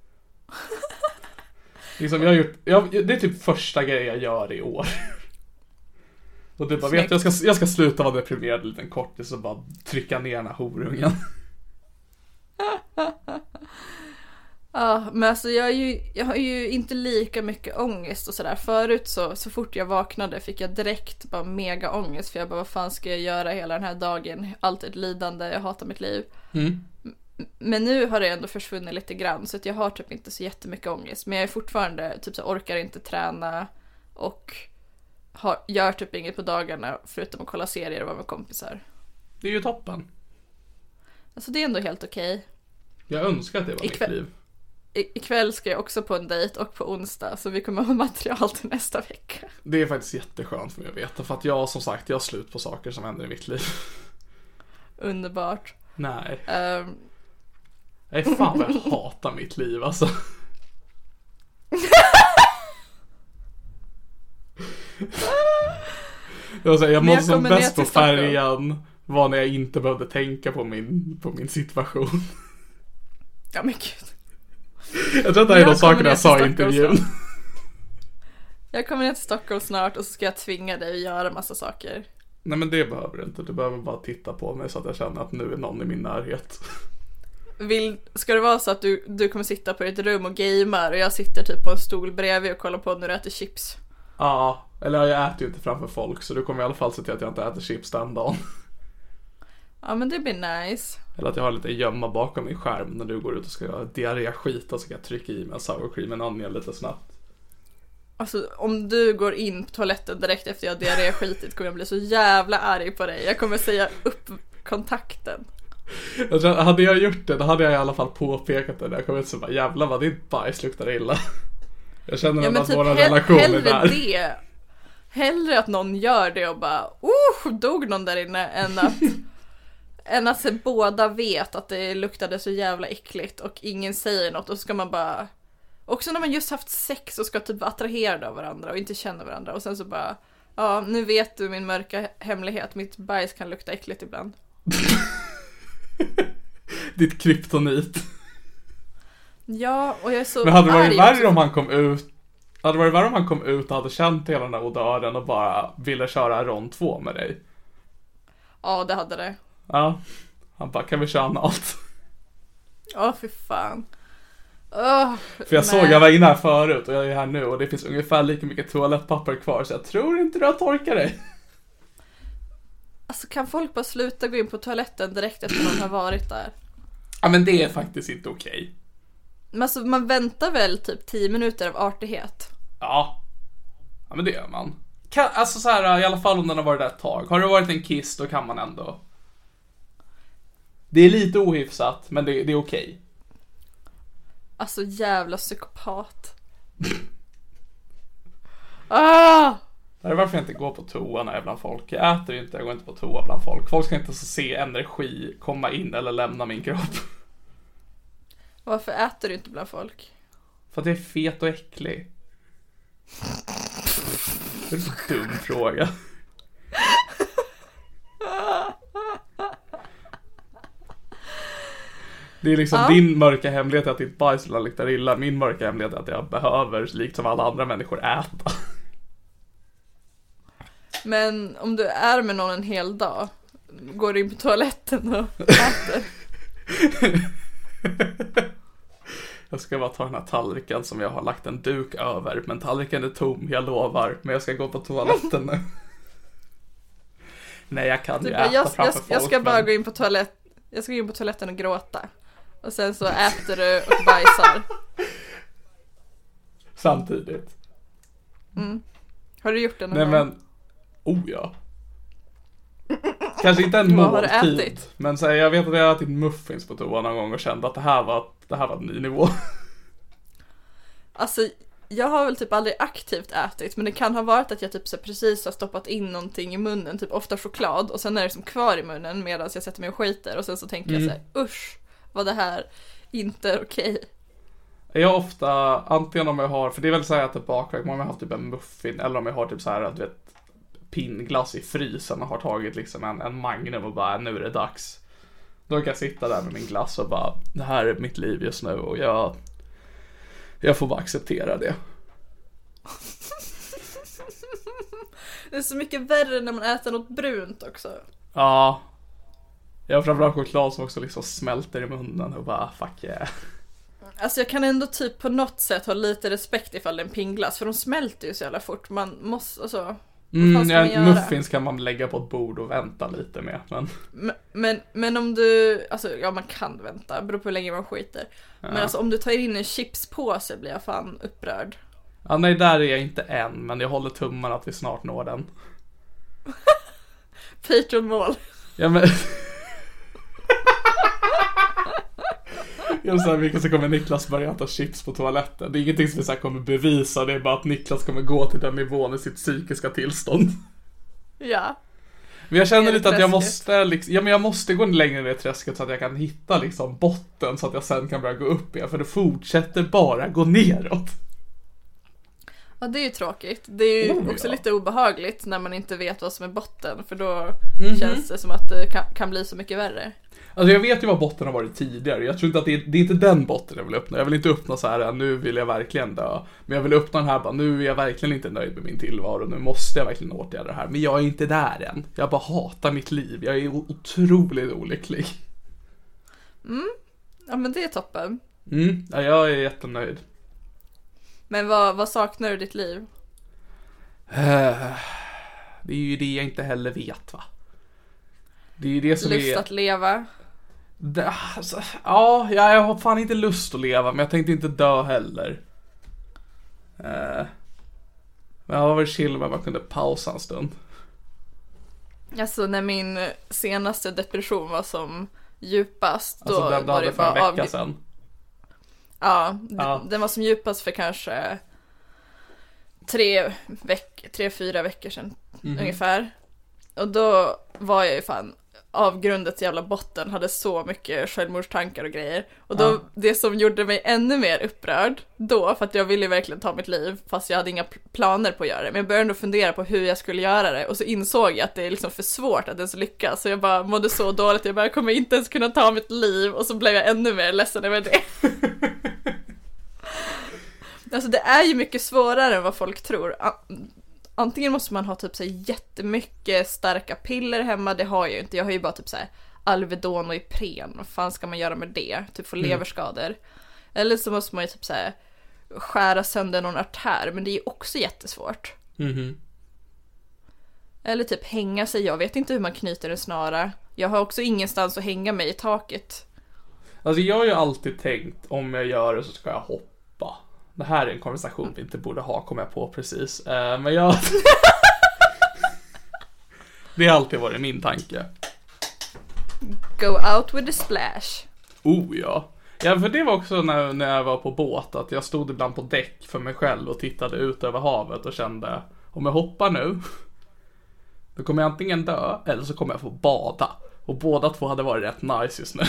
liksom, jag har gjort, jag, det är typ första grejen jag gör i år. Och du bara, vet du, jag ska, jag ska sluta vara deprimerad en liten kortis och bara trycka ner den här horungen. Ja, men alltså jag, är ju, jag har ju inte lika mycket ångest och sådär. Förut så, så fort jag vaknade fick jag direkt bara mega ångest. För jag bara, vad fan ska jag göra hela den här dagen? Allt ett lidande, jag hatar mitt liv. Mm. Men nu har det ändå försvunnit lite grann så att jag har typ inte så jättemycket ångest. Men jag är fortfarande typ så orkar inte träna och har, gör typ inget på dagarna förutom att kolla serier och vara med kompisar. Det är ju toppen. Alltså det är ändå helt okej. Jag önskar att det var mitt Ikväll- liv. I- Ikväll ska jag också på en dejt och på onsdag så vi kommer ha material till nästa vecka. Det är faktiskt jätteskönt för mig att veta. För att jag som sagt, jag har slut på saker som händer i mitt liv. Underbart. Nej. Ehm, Nej fan vad jag hatar mitt liv alltså. Jag, säga, jag Men jag mådde som bäst på färjan var när jag inte behövde tänka på min, på min situation. ja men gud. Jag tror att det här är de sakerna jag sa i intervjun. Jag kommer ner till Stockholm snart och så ska jag tvinga dig att göra massa saker. Nej men det behöver du inte. Du behöver bara titta på mig så att jag känner att nu är någon i min närhet. Vill, ska det vara så att du, du kommer sitta på ditt rum och gamer och jag sitter typ på en stol bredvid och kollar på när du äter chips? Ja, eller jag äter ju inte framför folk så du kommer i alla fall se till att jag inte äter chips den dagen. Ja men det blir nice. Eller att jag har lite gömma bakom min skärm när du går ut och ska göra diarréskit och så ska jag trycka i mig sour cream and onion lite snabbt. Alltså om du går in på toaletten direkt efter jag diarréskitit kommer jag bli så jävla arg på dig. Jag kommer säga upp kontakten. Jag tror, hade jag gjort det, då hade jag i alla fall påpekat det när jag kom ut så bara jävlar vad ditt bajs luktar illa. Jag känner Ja att typ vår hell- relation är där. det. Hellre att någon gör det och bara oh, dog någon där inne än att än att så båda vet att det luktade så jävla äckligt och ingen säger något och så ska man bara Också när man just haft sex och ska typ vara attraherade av varandra och inte känner varandra och sen så bara Ja, nu vet du min mörka hemlighet. Mitt bajs kan lukta äckligt ibland. Ditt kryptonit. Ja, och jag är så Men hade det varit värre också. om han kom ut hade det varit värre om han kom ut och hade känt hela den här odören och bara ville köra rond 2 med dig? Ja, det hade det. Ja. Han bara, kan vi köra allt? Åh, fy fan. Åh, För jag såg, nej. jag var inne här förut och jag är här nu och det finns ungefär lika mycket toalettpapper kvar så jag tror inte du har torkat dig. Alltså kan folk bara sluta gå in på toaletten direkt efter någon har varit där? Ja men det är faktiskt inte okej. Men alltså man väntar väl typ 10 minuter av artighet? Ja. Ja men det gör man. Kan, alltså så här i alla fall om den har varit där ett tag. Har det varit en kiss då kan man ändå. Det är lite ohyfsat men det, det är okej. Alltså jävla psykopat. ah! Det är varför jag inte går på toa när jag är bland folk. Jag äter ju inte, jag går inte på toa bland folk. Folk ska inte så se energi komma in eller lämna min kropp. Varför äter du inte bland folk? För att jag är fet och äcklig. Det är en dum fråga. Det är liksom Ja. din mörka hemlighet är att ditt bajs luktar illa. Min mörka hemlighet är att jag behöver, likt som alla andra människor, äta. Men om du är med någon en hel dag, går du in på toaletten och äter? Jag ska bara ta den här tallriken som jag har lagt en duk över. Men tallriken är tom, jag lovar. Men jag ska gå på toaletten nu. Nej, jag kan Du ju bara, äta jag, jag, framför jag folk, ska bara men- gå in på toalett, jag ska gå in på toaletten och gråta. Och sen så äter du och bajsar. Samtidigt. Har du gjort det någon Nej gång? men, oh ja. Kanske inte en Vad har du måltid. ätit? Men så här, jag vet att jag har ätit muffins på toa någon gång och kände att det här var, det här var en ny nivå. Alltså, jag har väl typ aldrig aktivt ätit, men det kan ha varit att jag typ så precis har stoppat in någonting i munnen, typ ofta choklad, och sen är det som kvar i munnen medan jag sätter mig och skiter, och sen så tänker Mm. jag så här, usch, vad det här inte är okej. Jag har ofta, antingen om jag har, för det är väl så här att ett bakverk, om jag har haft typ en muffin eller om jag har typ så här, du vet, pinnglass i frysen och har tagit liksom en, en Magnum och bara, nu är det dags. Då kan jag sitta där med min glass och bara, det här är mitt liv just nu och jag, jag får bara acceptera det. Det är så mycket värre när man äter något brunt också. Ja. Ja, framförallt choklad som också liksom smälter i munnen och bara fuck yeah. Alltså jag kan ändå typ på något sätt ha lite respekt ifall det är en pingglass för de smälter ju så jävla fort. Man måste, alltså. Mm, ja, muffins kan man lägga på ett bord och vänta lite med. Men, Men, men, men om du, alltså ja man kan vänta, beror på hur länge man skiter. Men Ja. alltså om du tar in en chipspåse blir jag fan upprörd. ja, nej, där är jag inte än, men jag håller tummarna att vi snart når den. Patreon-mål. Ja, men... Jag så här, vilken så kommer Niklas börja äta chips på toaletten. Det är ingenting som vi så kommer bevisa, det är bara att Niklas kommer gå till den nivån i sitt psykiska tillstånd. Ja. Men jag känner lite att jag måste, liksom, ja men jag måste gå längre ner i träsket så att jag kan hitta liksom botten så att jag sen kan börja gå upp igen. För det fortsätter bara gå neråt. Ja det är ju tråkigt. Det är ju Oh, också ja. lite obehagligt när man inte vet vad som är botten för då Mhm. känns det som att det kan, kan bli så mycket värre. Alltså jag vet ju vad botten har varit tidigare. Jag tror inte att det är, det är inte den botten jag vill uppnå. Jag vill inte uppnå så här, nu vill jag verkligen dö. Men jag vill uppnå den här bara, nu är jag verkligen inte nöjd med min tillvaro. Nu måste jag verkligen åtgärda det här. Men jag är inte där än. Jag bara hatar mitt liv. Jag är otroligt olycklig. Ja men det är toppen. Mm, ja, jag är jättenöjd. Men vad, vad saknar du i ditt liv? Eh, Det är ju det jag inte heller vet va. Det är ju det som Lust är... att leva? Det, alltså, ja, jag jag har fan inte lust att leva, men jag tänkte inte dö heller. Eh, men jag var väl chill att man kunde pausa en stund. Alltså när min senaste depression var som djupast då Alltså den var det för en bara vecka sedan. Ja, Ja. den var som djupast för kanske tre, veck tre fyra veckor sedan Mhm. ungefär. Och då var jag ju fan avgrundets jävla botten, hade så mycket självmordstankar och grejer. Och då, Ja. det som gjorde mig ännu mer upprörd då, för att jag ville verkligen ta mitt liv, fast jag hade inga pl- planer på att göra det. Men jag började ändå fundera på hur jag skulle göra det och så insåg jag att det är liksom för svårt att ens lyckas. Så jag bara mådde så dåligt, jag bara jag kommer inte ens kunna ta mitt liv och så blev jag ännu mer ledsen över det. Alltså det är ju mycket svårare än vad folk tror. An- Antingen måste man ha typ så här jättemycket starka piller hemma, det har jag ju inte. Jag har ju bara typ så här Alvedon och Ipren, vad fan ska man göra med det? Typ få leverskador. Eller så måste man ju typ så här skära sönder någon artär, men det är ju också jättesvårt. Mhm. Eller typ hänga sig, jag vet inte hur man knyter en snara. Jag har också ingenstans att hänga mig i taket. Alltså jag har ju alltid tänkt, om jag gör det så ska jag hoppa. Det här är en konversation vi inte borde ha, kom jag på precis. Eh, men jag... det har alltid varit min tanke. Go out with a splash. Oh ja. Ja, för det var också när, när jag var på båt, att jag stod ibland på däck för mig själv och tittade ut över havet och kände, om jag hoppar nu, då kommer jag antingen dö eller så kommer jag få bada. Och båda två hade varit rätt nice just nu.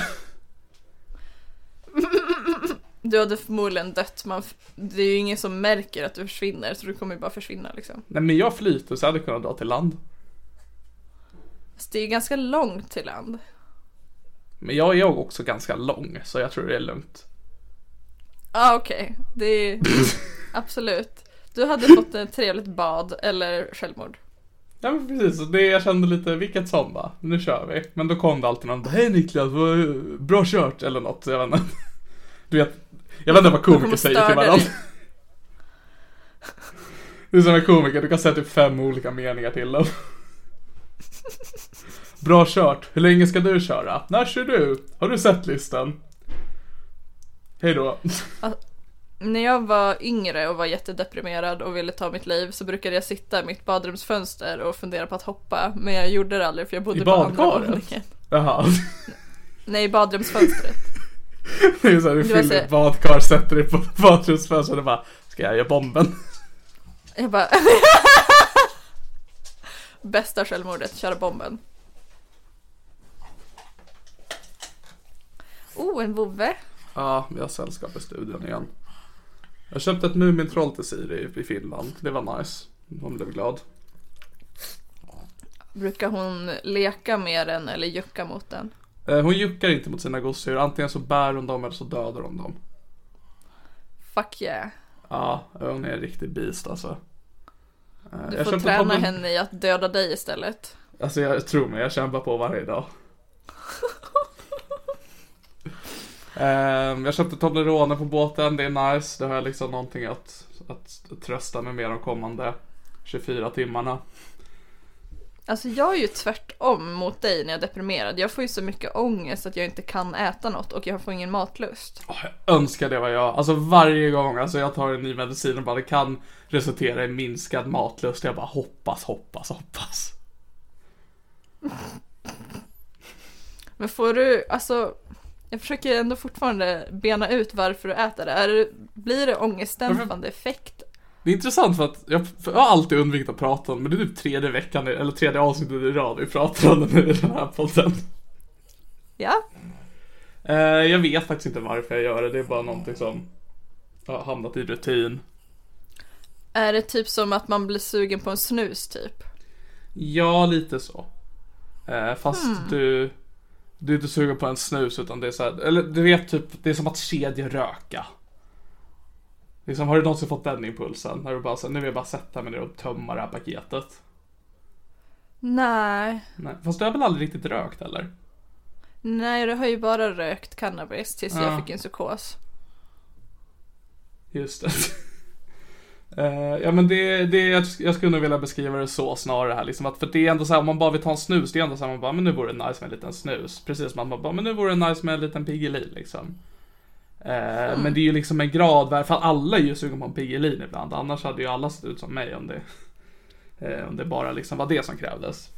Du hade förmodligen dött, man, det är ju ingen som märker att du försvinner så du kommer ju bara försvinna liksom. Nej men jag flyter så jag hade kunnat dra till land. Så det är ju ganska långt till land. Men jag är också ganska lång, så jag tror det är lugnt. Ja ah, okej, det är absolut. Du hade fått ett trevligt bad eller självmord. Ja men precis, och det jag kände lite, vilket som va, nu kör vi. Men då kom det alltid någon, hej Niklas, vad, bra kört eller något, jag vet inte. Du vet, jag vet inte vad komiker säger till varandra. Det är som en komiker, du kan säga typ fem olika meningar till dem. Bra kört, hur länge ska du köra? När kör du? Har du sett listan? Hej då. När jag var yngre och var jättedeprimerad och ville ta mitt liv så brukade jag sitta i mitt badrumsfönster och fundera på att hoppa. Men jag gjorde det aldrig för jag bodde I på andra badkaret? våningen. Jaha. Nej, i badrumsfönstret. Det är såhär, du fyller så- ett badkar, sätter dig på badrumsfönstret och bara, ska jag göra bomben? Jag bara... Bästa självmordet, köra bomben. Oh, en vovve. Ja, vi har sällskap i studion igen. Jag köpte ett Mumintroll till Siri i Finland. Det var nice. Hon blev glad. Brukar hon leka med den eller jucka mot den? Eh, Hon juckar inte mot sina gosedjur. Antingen så bär hon dem eller så dödar hon dem. Fuck yeah. Ja, hon är en riktig beast alltså. Eh, Du jag får träna på henne i att döda dig istället. Alltså jag tror mig, jag kämpar på varje dag. Ehm, jag köpte Toblerone på båten, det är nice. Det har jag liksom någonting att, att trösta mig med de kommande 24 timmarna. Alltså jag är ju tvärtom mot dig när jag är deprimerad. Jag får ju så mycket ångest att jag inte kan äta något och jag får ingen matlust. Åh, jag önskar det var jag. Alltså varje gång alltså jag tar en ny medicin och bara det kan resultera i minskad matlust. Jag bara hoppas, hoppas, hoppas. Men får du, alltså jag försöker ändå fortfarande bena ut varför du äter det. Är det blir det ångestdämpande effekt? Det är intressant för att jag, för jag har alltid undvikit att prata om men det är typ tredje veckan, eller tredje avsnittet i rad vi pratar om det nu i den här podden. Ja, Eh, jag vet faktiskt inte varför jag gör det, det är bara någonting som har hamnat i rutin. är det typ som att man blir sugen på en snus typ? Ja, lite så. Eh, fast du, du är inte sugen på en snus utan det är så här, eller du vet typ, det är som att kedjeröka. Liksom, har du någonsin fått den impulsen? När du bara så nu vill jag bara sätta mig ner och tömma det här paketet. Nej, Nej, fast du har väl aldrig riktigt rökt eller? nej du har ju bara rökt cannabis tills Ja. jag fick en psykos. Just det. Eh, ja men det, det jag, jag skulle nog vilja beskriva det så snarare här liksom att för det är ändå så här om man bara vill ta en snus, det är ändå så här man bara men nu vore det nice med en liten snus. Precis som att man bara men nu vore det nice med en liten Piggelin liksom. Eh, Men det är ju liksom en grad, för alla är ju sugen på en Piggelin ibland, annars hade ju alla sett ut som mig om det, eh, om det bara liksom var det som krävdes.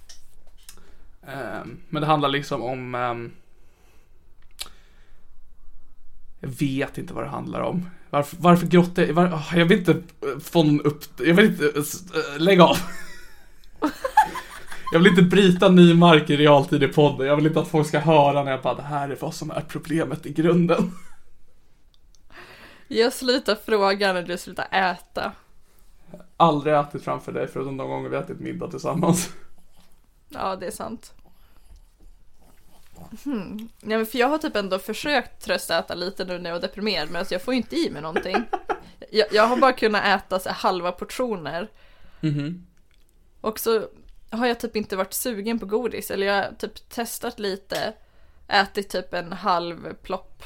Eh, men det handlar liksom om ehm, jag vet inte vad det handlar om. Varför, varför grottar var, åh, Jag vill inte eh, få någon upp... Jag vill inte... Lägg av! Jag vill inte bryta ny mark i realtid i podden. Jag vill inte att folk ska höra när jag bara det här är vad som är problemet i grunden. Jag slutar fråga när du slutar äta. Aldrig ätit framför dig förutom de gånger vi ätit middag tillsammans. Ja, det är sant. Hmm. Nej, men för jag har typ ändå försökt tröstäta lite nu när jag var deprimerad men alltså jag får ju inte i mig någonting. Jag, jag har bara kunnat äta så halva portioner. Mhm. Och så har jag typ inte varit sugen på godis eller jag har typ testat lite, ätit typ en halv plopp.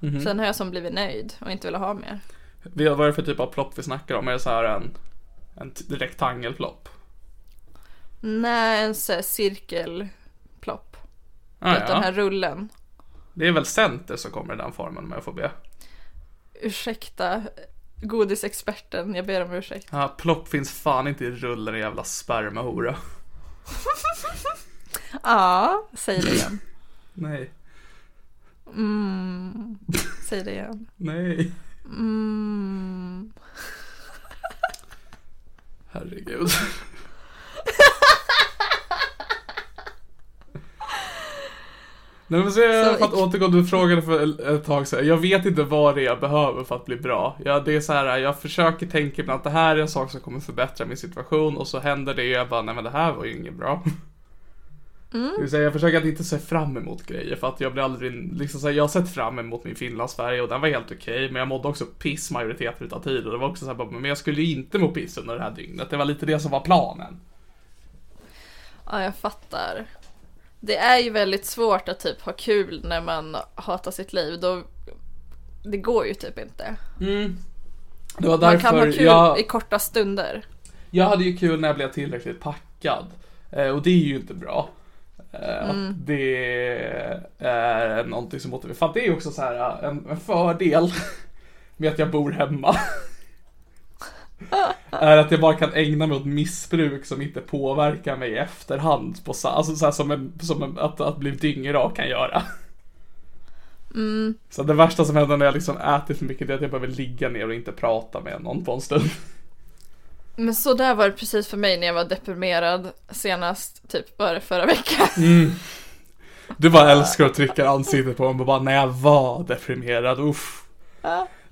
Mhm. Sen har jag som blivit nöjd och inte velat ha mer. Vad är det för typ av plopp vi snackar om? Är det så här en, en rektangelplopp? Nej, en så här cirkelplopp. Ah, Den ja. här rullen. Det är väl center som kommer i den formen om jag får be. Ursäkta, godisexperten, jag ber om ursäkt. Ja, plopp finns fan inte i rullen i jävla spermahora. Ja, säg det igen. Nej, Mm, säg det igen. nej. Mm. Herregud. Nej men så, jag, för att återgå, du frågade för ett tag sedan. Jag vet inte vad det är jag behöver för att bli bra. Ja, det är så här, jag försöker tänka ibland att det här är en sak som kommer förbättra min situation och så händer det och jag bara, nej men det här var ju inget bra. Det vill säga, jag försöker att inte se fram emot grejer för att jag blir aldrig, liksom så här, jag har sett fram emot min Finlandsfärja och den var helt okej, men jag mådde också piss majoriteten utav tiden. Och det var också så här, men jag skulle ju inte må piss under det här dygnet. Det var lite det som var planen. Ja, jag fattar. Det är ju väldigt svårt att typ ha kul när man hatar sitt liv. Då, det går ju typ inte. Det var Man kan ha därför kul jag, i korta stunder. jag hade ju kul när jag blev tillräckligt packad. Eh, och det är ju inte bra. Eh, Mm. Att det är någonting som motiverar. Att det är ju också så här en, en fördel med att jag bor hemma. är att jag bara kan ägna mig åt missbruk som inte påverkar mig i efterhand. På, alltså så här som, en, som en, att, att bli dyngrak kan göra. Mm. Så det värsta som händer när jag liksom äter för mycket det är att jag behöver ligga ner och inte prata med någon på en stund. Men så där var det precis för mig när jag var deprimerad senast, typ bara förra veckan. Du bara älskar att trycka ansiktet på mig och bara när jag var deprimerad, uff.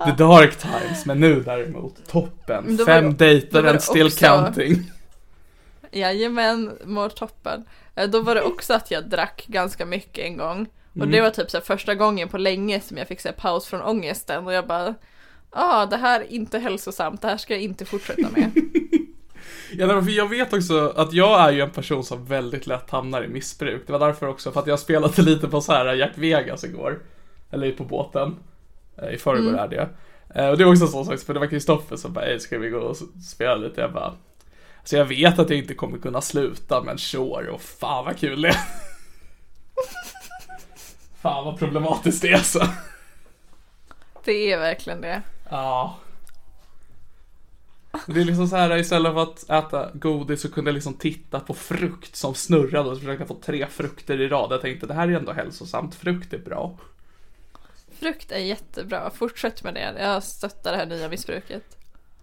The dark times, men nu däremot, toppen. Var Fem det- dejter var and det still också- counting. Jajamän, mår toppen. Eh, Då var det också att jag drack ganska mycket en gång. Och Mm. det var typ så första gången på länge som jag fick så paus från ångesten och jag bara ah, det här är inte hälsosamt, det här ska jag inte fortsätta med. Ja, för jag vet också att jag är ju en person som väldigt lätt hamnar i missbruk. Det var därför också, för att jag spelade lite på så här Jack Vegas igår. Eller på båten. Eh, I förrgår Mm. är det eh, Och det är också en sån sak, för det var Kristoffer som bara, "Ey, ska vi gå och spela lite? Jag bara, så jag vet att jag inte kommer kunna sluta, men sure, och fan vad kul det är. fan vad problematiskt det är så. Det är verkligen det. Ja. Det är liksom så här istället för att äta godis så kunde jag liksom titta på frukt som snurrade och jag få tre frukter i rad. Jag tänkte det här är ändå hälsosamt, frukt är bra. Frukt är jättebra, fortsätt med det. Jag stöttar det här nya missbruket.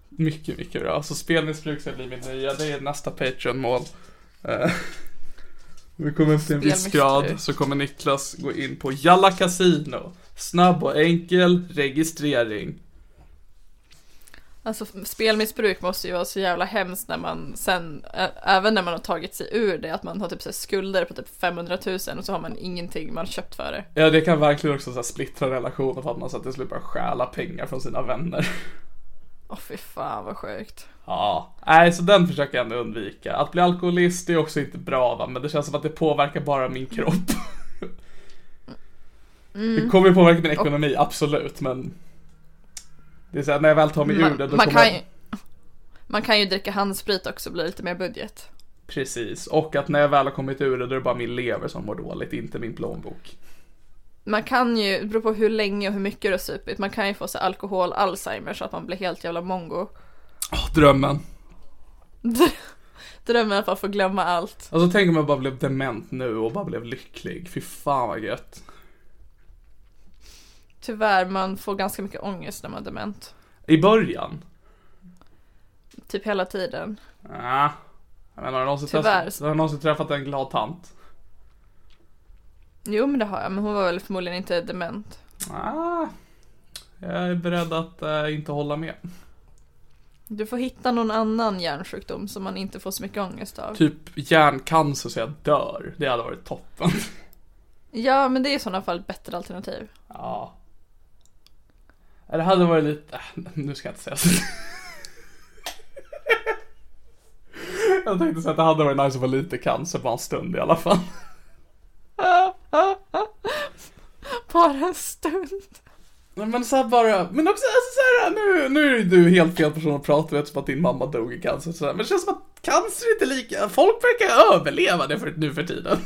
Mycket, mycket bra. Så spelmissbruk ska bli mitt nya, det är nästa Patreon-mål. Eh, Vi kommer till en viss grad så kommer Niklas gå in på Jalla Casino. Snabb och enkel registrering. Alltså spelmissbruk måste ju vara så jävla hemskt när man sen, ä- även när man har tagit sig ur det, att man har typ så skulder på typ 500 000 och så har man ingenting man köpt för det. Ja, det kan verkligen också så splittra relationer för att man så att det slutar stjäla pengar från sina vänner. Åh fy fan vad sjukt. Ja, nej så den försöker jag ändå undvika. Att bli alkoholist är också inte bra va, men det känns som att det påverkar bara min kropp. Det kommer ju påverka min ekonomi, absolut, men det är så här, när jag väl tar mig ur Man, det då man, kommer kan jag... ju, man kan ju dricka handsprit också och bli lite mer budget. Precis, och att när jag väl har kommit ur det då är det bara min lever som mår dåligt, inte min plånbok. Man kan ju, det beror på hur länge och hur mycket du har supit, man kan ju få så här alkohol, Alzheimer så att man blir helt jävla mongo. Åh, drömmen. Drömmen att få glömma allt. Alltså tänk om jag bara blev dement nu och bara blev lycklig. Fy fan vad gött. Tyvärr, man får ganska mycket ångest när man är dement. I början. Typ hela tiden. Ja. Jag menar, har du någonsin, Tyvärr. träffat, har du någonsin träffat en glad tant? Jo men det har jag, men hon var väl förmodligen inte dement. Ah, jag är beredd att eh, inte hålla med. Du får hitta någon annan hjärnsjukdom som man inte får så mycket ångest av. Typ hjärncancer så jag dör. Det hade varit toppen. Ja, men det är i sådana fall ett bättre alternativ. Ja. Det hade varit lite, äh, nu ska jag inte säga så. Jag tänkte säga att det hade varit nice att få lite cancer bara en stund i alla fall. Bara en stund. Men så bara, men också alltså så här, nu, nu är du helt fel person att prata med eftersom att din mamma dog i cancer så här, men det känns som att cancer är inte lika, folk verkar överleva det för, nu för tiden.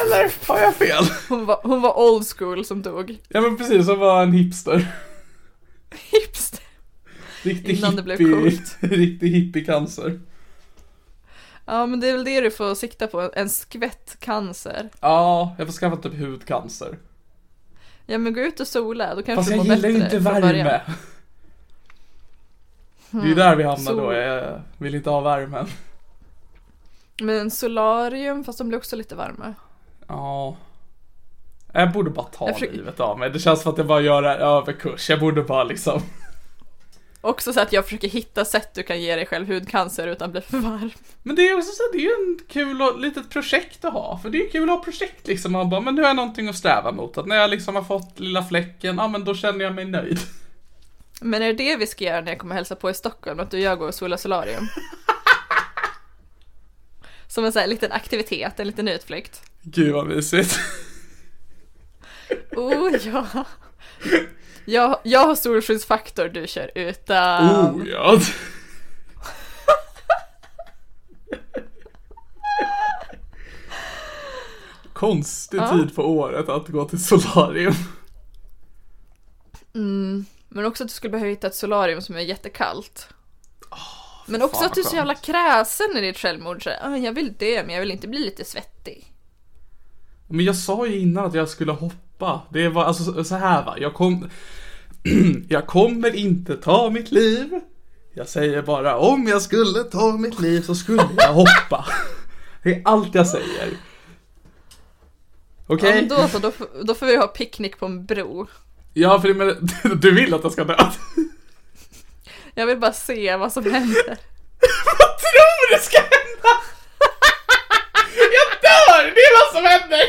Eller har jag fel? Hon var, hon var old school som dog. Ja men precis, som var en hipster. Hipster. Riktig Innan det blev hippie, coolt. riktig hippie-cancer. Ja, men det är väl det du får sikta på, en skvätt cancer. Ja, jag får skaffa typ hudcancer. Ja, men gå ut och sola, då kanske Fast du jag mår gillar ju bättre inte från början. värme. Det är ju där vi hamnar Sol. då, jag vill inte ha värmen. Men solarium, fast de blir också lite varma. Ja. Jag borde bara ta Jag försöker- livet av mig. Det känns som att jag bara gör en överkurs. Jag borde bara liksom. Också så att jag försöker hitta sätt du kan ge dig själv hudcancer utan bli för varm. Men det är också så, det är ju en kul och litet projekt att ha. För det är kul att ha projekt liksom. Man bara, men nu har jag någonting att sträva mot. Att när jag liksom har fått lilla fläcken, ja men då känner jag mig nöjd. Men är det det vi ska göra när jag kommer hälsa på i Stockholm? Att du och jag går och solar solarium? Som en sån här liten aktivitet, en liten utflykt. Gud vad mysigt. Oh ja. Jag, jag har solskyddsfaktor, du kör utan. Oh ja. Konstig Ja. tid på året att gå till solarium. Men också att du skulle behöva hitta ett solarium som är jättekallt. Men också fan att du är så jävla kräsen i ditt självmord. Så, "Ah, jag vill dö, men jag vill inte bli lite svettig. Men jag sa ju innan att jag skulle hoppa. Det var alltså så- här va, jag kom... jag kommer inte ta mitt liv. Jag säger bara om jag skulle ta mitt liv så skulle jag hoppa. Det är allt jag säger. Okej? Ja, men då så, då, får- då får vi ha picknick på en bro. Ja, för det, men, du vill att jag ska dö? Jag vill bara se vad som händer. Vad tror du ska hända? Jag dör! Det är vad som händer!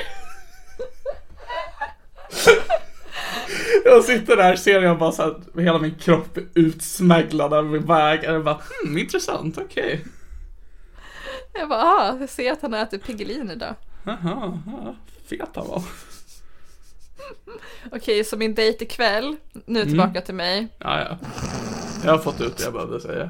Jag sitter där, ser jag bara så här, hela min kropp är utsmäglad över min väg. Och jag bara, hmm, intressant, okej. Jag bara, ah, jag ser att han ätit Piggelin idag. Jaha, ja, fet han var. Okej, så min dejt ikväll, nu tillbaka till mig. Ja, ja. Jag har fått ut det jag behövde säga.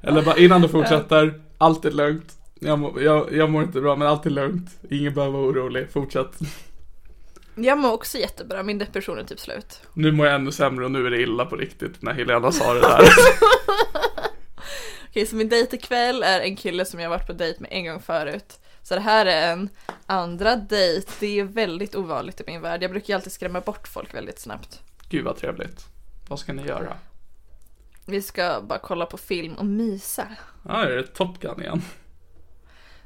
Eller bara innan du fortsätter, allt är lugnt. Jag, må, jag, jag mår inte bra men allt är lugnt. Ingen behöver vara orolig, fortsätt. Jag mår också jättebra, min depression är typ slut. Nu mår jag ännu sämre och nu är det illa på riktigt när Helena sa det där. Okej, så min dejt ikväll är en kille som jag varit på dejt med en gång förut. Så det här är en andra dejt. Det är väldigt ovanligt i min värld. Jag brukar ju alltid skrämma bort folk väldigt snabbt. Gud vad trevligt. Vad ska ni göra? Vi ska bara kolla på film och mysa. Ja, är det Top Gun igen?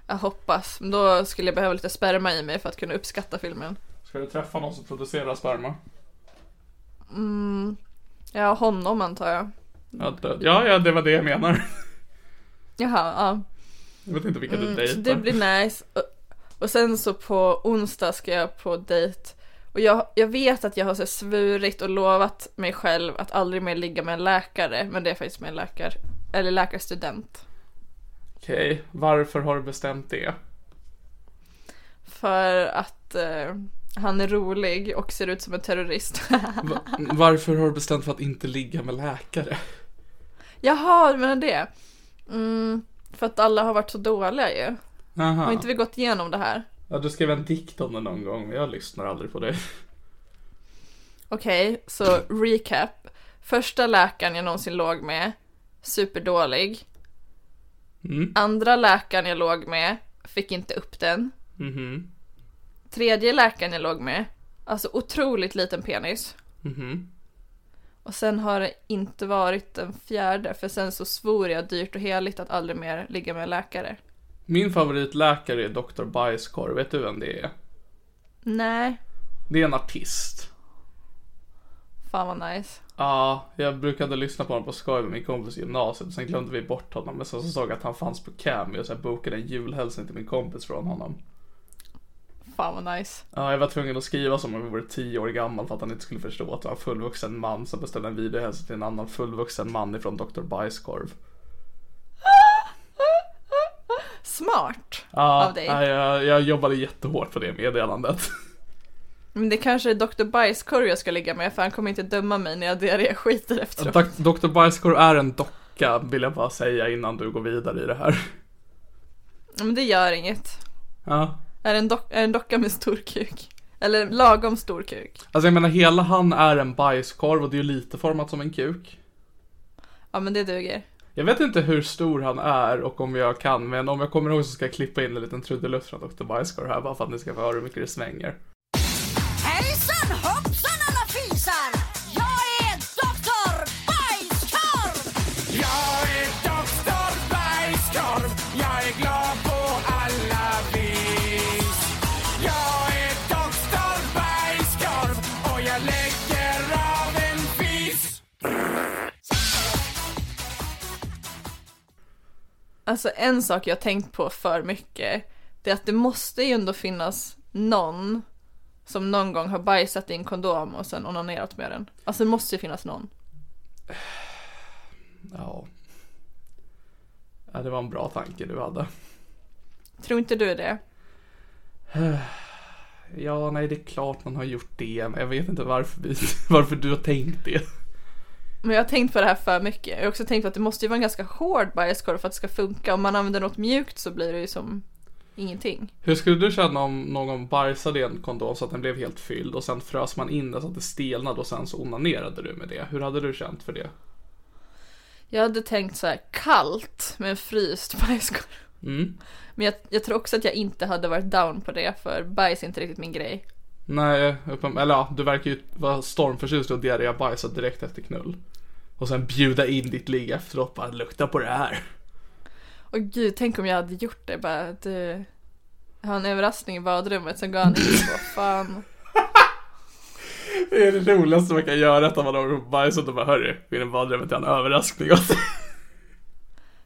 Jag hoppas. Men då skulle jag behöva lite sperma i mig för att kunna uppskatta filmen. Ska du träffa någon som producerar sperma? Ja, honom antar jag. Ja, det, ja, ja, det var det jag menar. Jaha, ja. Jag vet inte vilka du Så dejtar. det blir nice. Och, och sen så på onsdag ska jag på dejt. Och jag, jag vet att jag har så svurit och lovat mig själv att aldrig mer ligga med en läkare. Men det är faktiskt med en läkare, eller läkarstudent. Okej, varför har du bestämt det? För att eh, han är rolig och ser ut som en terrorist. Va- varför har du bestämt för att inte ligga med läkare? Jaha, du menar det? Mm, för att alla har varit så dåliga ju. Aha. Har inte vi gått igenom det här? Ja, du skrev en dikt om det någon gång, men jag lyssnar aldrig på det. Okej, så recap. Första läkaren jag någonsin låg med, superdålig. Mm. Andra läkaren jag låg med, fick inte upp den. Mhm. Tredje läkaren jag låg med, alltså otroligt liten penis. Mhm. Och sen har det inte varit den fjärde, för sen så svor jag dyrt och heligt att aldrig mer ligga med läkare. Min favoritläkare är Dr. Bajskorv, vet du vem det är? Nej, Det är en artist. fan vad nice. Ja, jag brukade lyssna på honom på skoj med min kompis i gymnasiet. Sen glömde vi bort honom. Men sen så såg jag att han fanns på Cameo så jag bokade en julhälsning till min kompis från honom. Fan vad nice. Ja, jag var tvungen att skriva som om jag vore tio år gammal för att han inte skulle förstå att det var en fullvuxen man som beställde en videohälsning till en annan fullvuxen man ifrån Dr. Bajskorv. Smart Ja, av dig. ja, jag, jag jobbade jättehårt på det meddelandet. Men det kanske är Dr. Bajskorv jag ska ligga med, för han kommer inte döma mig när jag diarréskiter efteråt. Dr. Bajskorv är en docka, vill jag bara säga innan du går vidare i det här. Men det gör inget. Ja. Är en, dock, är en docka med stor kuk? Eller lagom stor kuk? Alltså jag menar, hela han är en bajskorv och det är ju lite format som en kuk. Ja men det duger. Jag vet inte hur stor han är och om jag kan, men om jag kommer ihåg så ska jag klippa in en liten trudelutt från Dr. Bajskorv här bara för att ni ska få höra hur mycket det svänger. Hejsan hopp! Alltså en sak jag har tänkt på för mycket, det är att det måste ju ändå finnas någon som någon gång har bajsat i en kondom och sen onanerat med den. Alltså det måste ju finnas någon. Ja. Ja, det var en bra tanke du hade. Tror inte du det? Ja, nej, det är klart man har gjort det, men jag vet inte varför, vi, varför du har tänkt det. Men jag har tänkt på det här för mycket. Jag har också tänkt på att det måste ju vara en ganska hård bajskorv för att det ska funka. Om man använder något mjukt så blir det ju som ingenting. Hur skulle du känna om någon bajsade i en kondom så att den blev helt fylld och sen frös man in den så att det stelnade och sen så onanerade du med det? Hur hade du känt för det? Jag hade tänkt så här kallt med en fryst bajskorv. Mm. Men jag, jag tror också att jag inte hade varit down på det för bajs är inte riktigt min grej. Nej, eller ja, du verkar ju vara stormförtjust och diarrébajsa direkt efter knull. Och sen bjuda in ditt ligg efteråt, bara lukta på det här. Och gud, tänk om jag hade gjort det bara. Du, jag har en överraskning i badrummet, sen går han in och fan. Det är det roligaste man kan göra, att man har bajsat och bara hörru, vi är i badrummet, jag har en överraskning åt dig.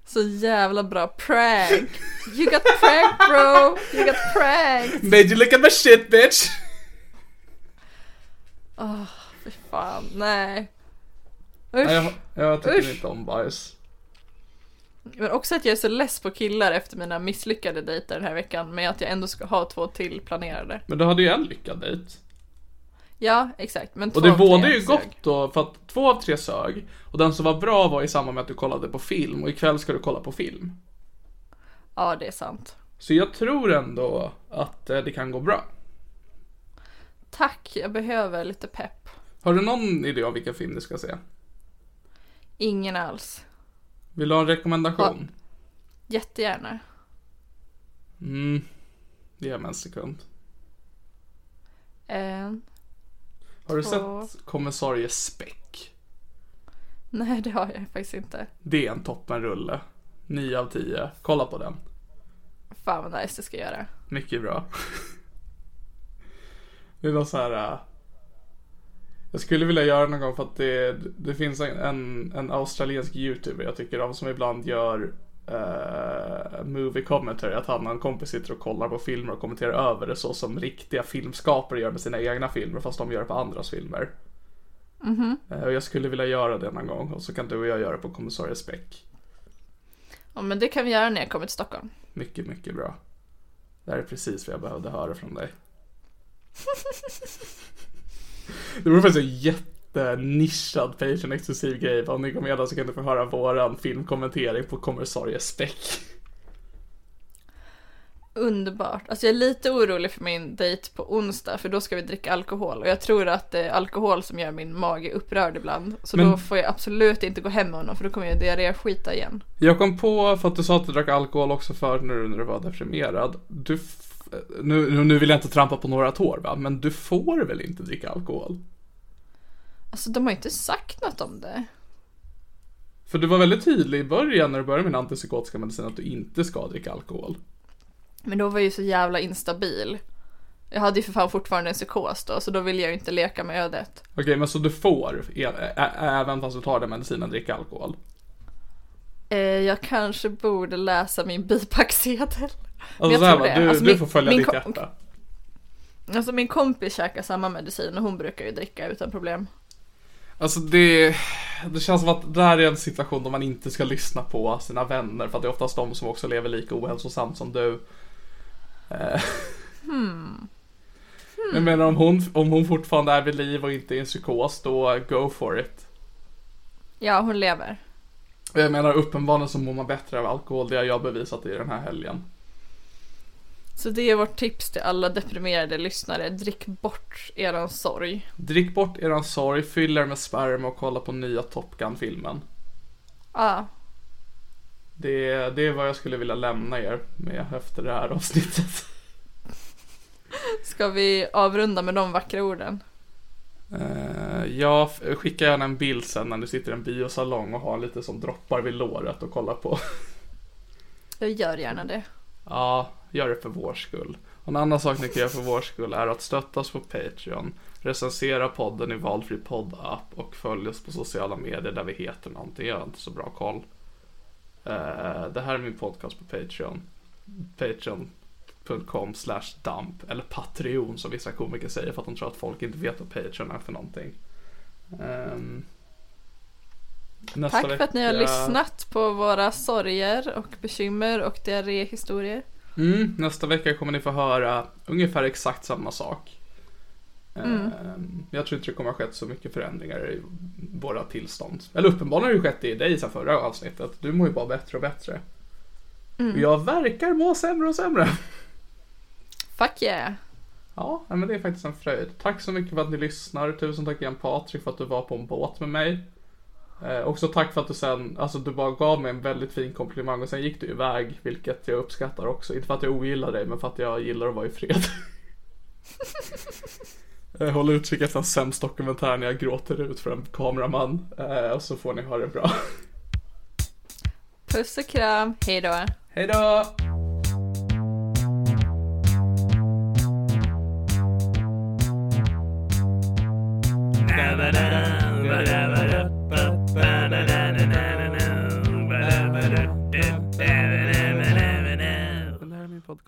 Så jävla bra prank. You got pranked bro. You got pranked. Made you look at my shit bitch! Fy fan, nej. Nej, jag, Usch. jag tycker Usch. inte om bajs. Men också att jag är så less på killar efter mina misslyckade dejter den här veckan med att jag ändå ska ha två till planerade. Men du hade ju en lyckad dejt. Ja, exakt. Men två Och det av tre båda ju sög. gott då, för att två av tre sög. Och den som var bra var i samband med att du kollade på film. Och ikväll ska du kolla på film. Ja, det är sant. Så jag tror ändå att eh, det kan gå bra. Tack, jag behöver lite pepp. Har du någon idé om vilken film du ska se? Ingen alls. Vill du ha en rekommendation? Jättegärna. Mm. Ge mig en sekund. En. Har du Två. sett Kommissarie Speck? Nej, det har jag faktiskt inte. Det är en toppenrulle. 9 av 10. Kolla på den. Fan vad nice det ska jag göra. Mycket bra. Det är något så här. Jag skulle vilja göra någon gång för att det, det finns en, en, en australiensk youtuber jag tycker om som ibland gör uh, movie commentary. Att han och en kompis sitter och kollar på filmer och kommenterar över det så som riktiga filmskapare gör med sina egna filmer fast de gör det på andras filmer. Eh, och jag skulle vilja göra det någon gång och så kan du och jag göra det på Kommissarie Speck. Ja, men det kan vi göra när jag kommer till Stockholm. Mycket, mycket bra. Det här är precis vad jag behövde höra från dig. Det vore faktiskt en jättenischad Patreon-exklusiv grej. Om ni går med där så kan du få höra våran filmkommentering på Kommissarie Speck. Underbart. Alltså jag är lite orolig för min dejt på onsdag för då ska vi dricka alkohol och jag tror att det är alkohol som gör min mage upprörd ibland. Så Men- då får jag absolut inte gå hem med honom för då kommer jag diarréskita igen. Jag kom på, för att du sa att du drack alkohol också förut nu när du var deprimerad. Du nu, nu- vill jag inte trampa på några tår va, men du får väl inte dricka alkohol? Alltså de har ju inte sagt något om det. För du var väldigt tydlig i början när du började med den antipsykotiska medicinen att du inte ska dricka alkohol. Men då var jag ju så jävla instabil. Jag hade ju för fan fortfarande en psykos då så då vill jag ju inte leka med ödet. Okej, men så du får, ä- ä- även fast du tar den medicinen, dricka alkohol? Eh, jag kanske borde läsa min bipacksedel. Alltså jag så här, tror det. du, Alltså, du min- får följa ditt hjärta. Alltså min kompis käkar samma medicin och hon brukar ju dricka utan problem. Alltså det, det känns som att det här är en situation då man inte ska lyssna på sina vänner för att det är oftast de som också lever lika ohälsosamt som du. Eh, Jag menar om hon, om hon fortfarande är vid liv och inte är i en psykos då go for it. Ja, hon lever. Jag menar uppenbarligen så mår man bättre av alkohol, det har jag bevisat i den här helgen. Så det är vårt tips till alla deprimerade lyssnare. Drick bort eran sorg. Drick bort eran sorg, fyll er med sperma och kolla på nya Top Gun-filmen. Ja, Det, det är vad jag skulle vilja lämna er med efter det här avsnittet. ska vi avrunda med de vackra orden? Uh, jag f- skickar gärna en bild sen när du sitter i en biosalong och har lite som droppar vid låret och kollar på. Jag gör gärna det. ja, gör det för vår skull. Och en annan sak ni kan göra för vår skull är att stötta oss på Patreon, recensera podden i valfri poddapp och följ oss på sociala medier där vi heter någonting. Jag har inte så bra koll. Eh, det här är min podcast på Patreon. Patreon.com slash dump eller Patreon som vissa komiker säger för att de tror att folk inte vet vad Patreon är för någonting. Nästa Tack för att ni har lyssnat på våra sorger och bekymmer och diarréhistorier. Mm, nästa vecka kommer ni få höra ungefär exakt samma sak. Ehm, Jag tror inte det kommer ha skett så mycket förändringar i våra tillstånd. Eller uppenbarligen har det skett i dig sen förra avsnittet. Du mår ju bara bättre och bättre. Och jag verkar må sämre och sämre. Fuck yeah! Ja, men det är faktiskt en fröjd. Tack så mycket för att ni lyssnar. Tusen tack igen Patrik för att du var på en båt med mig. Eh, också tack för att du sen, alltså du bara gav mig en väldigt fin komplimang och sen gick du iväg, vilket jag uppskattar också. Inte för att jag ogillar dig, men för att jag gillar att vara i fred. Jag håller utkik efter en sämst dokumentär när jag gråter ut för en kameraman. Eh, och så får ni ha det bra. Puss och kram, hejdå! Hej